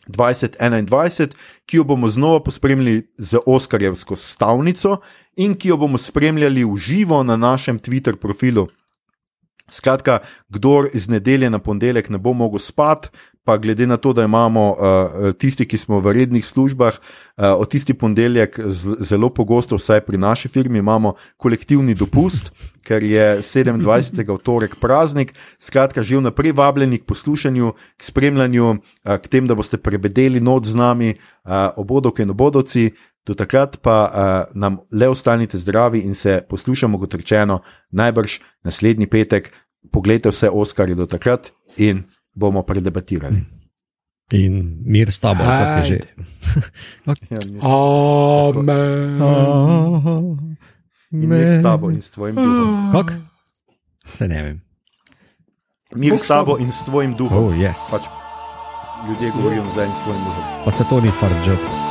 2021, ki jo bomo znova pospremljali z Oskarjevsko stavnico in ki jo bomo spremljali v živo na našem Twitter profilu Skratka, kdor iz nedelje na ponedeljek ne bo mogel spati, pa glede na to, da imamo uh, tisti, ki smo v rednih službah, uh, od tisti ponedeljek zelo pogosto, vsaj pri naši firmi, imamo kolektivni dopust, ker je 27. torek praznik. Skratka, že vnaprej vabljeni k poslušanju, k spremljanju, uh, k tem, da boste prebedeli noč z nami, uh, obodovke in obodovci. Do takrat pa uh, nam le ostanite zdravi in se poslušamo, kot rečeno, najbrž naslednji petek. Poglejte vse Oskarje do takrat in bomo predebatirali. In mir s tabo, kako je že. Amen. In mir s tabo in s tvojim duhom. Kako? Se ne vem. Mir s tabo in s tvojim duhom. Oh, yes. pač ljudje govorijo za en s tvojim duhom. Pa se to ni far job.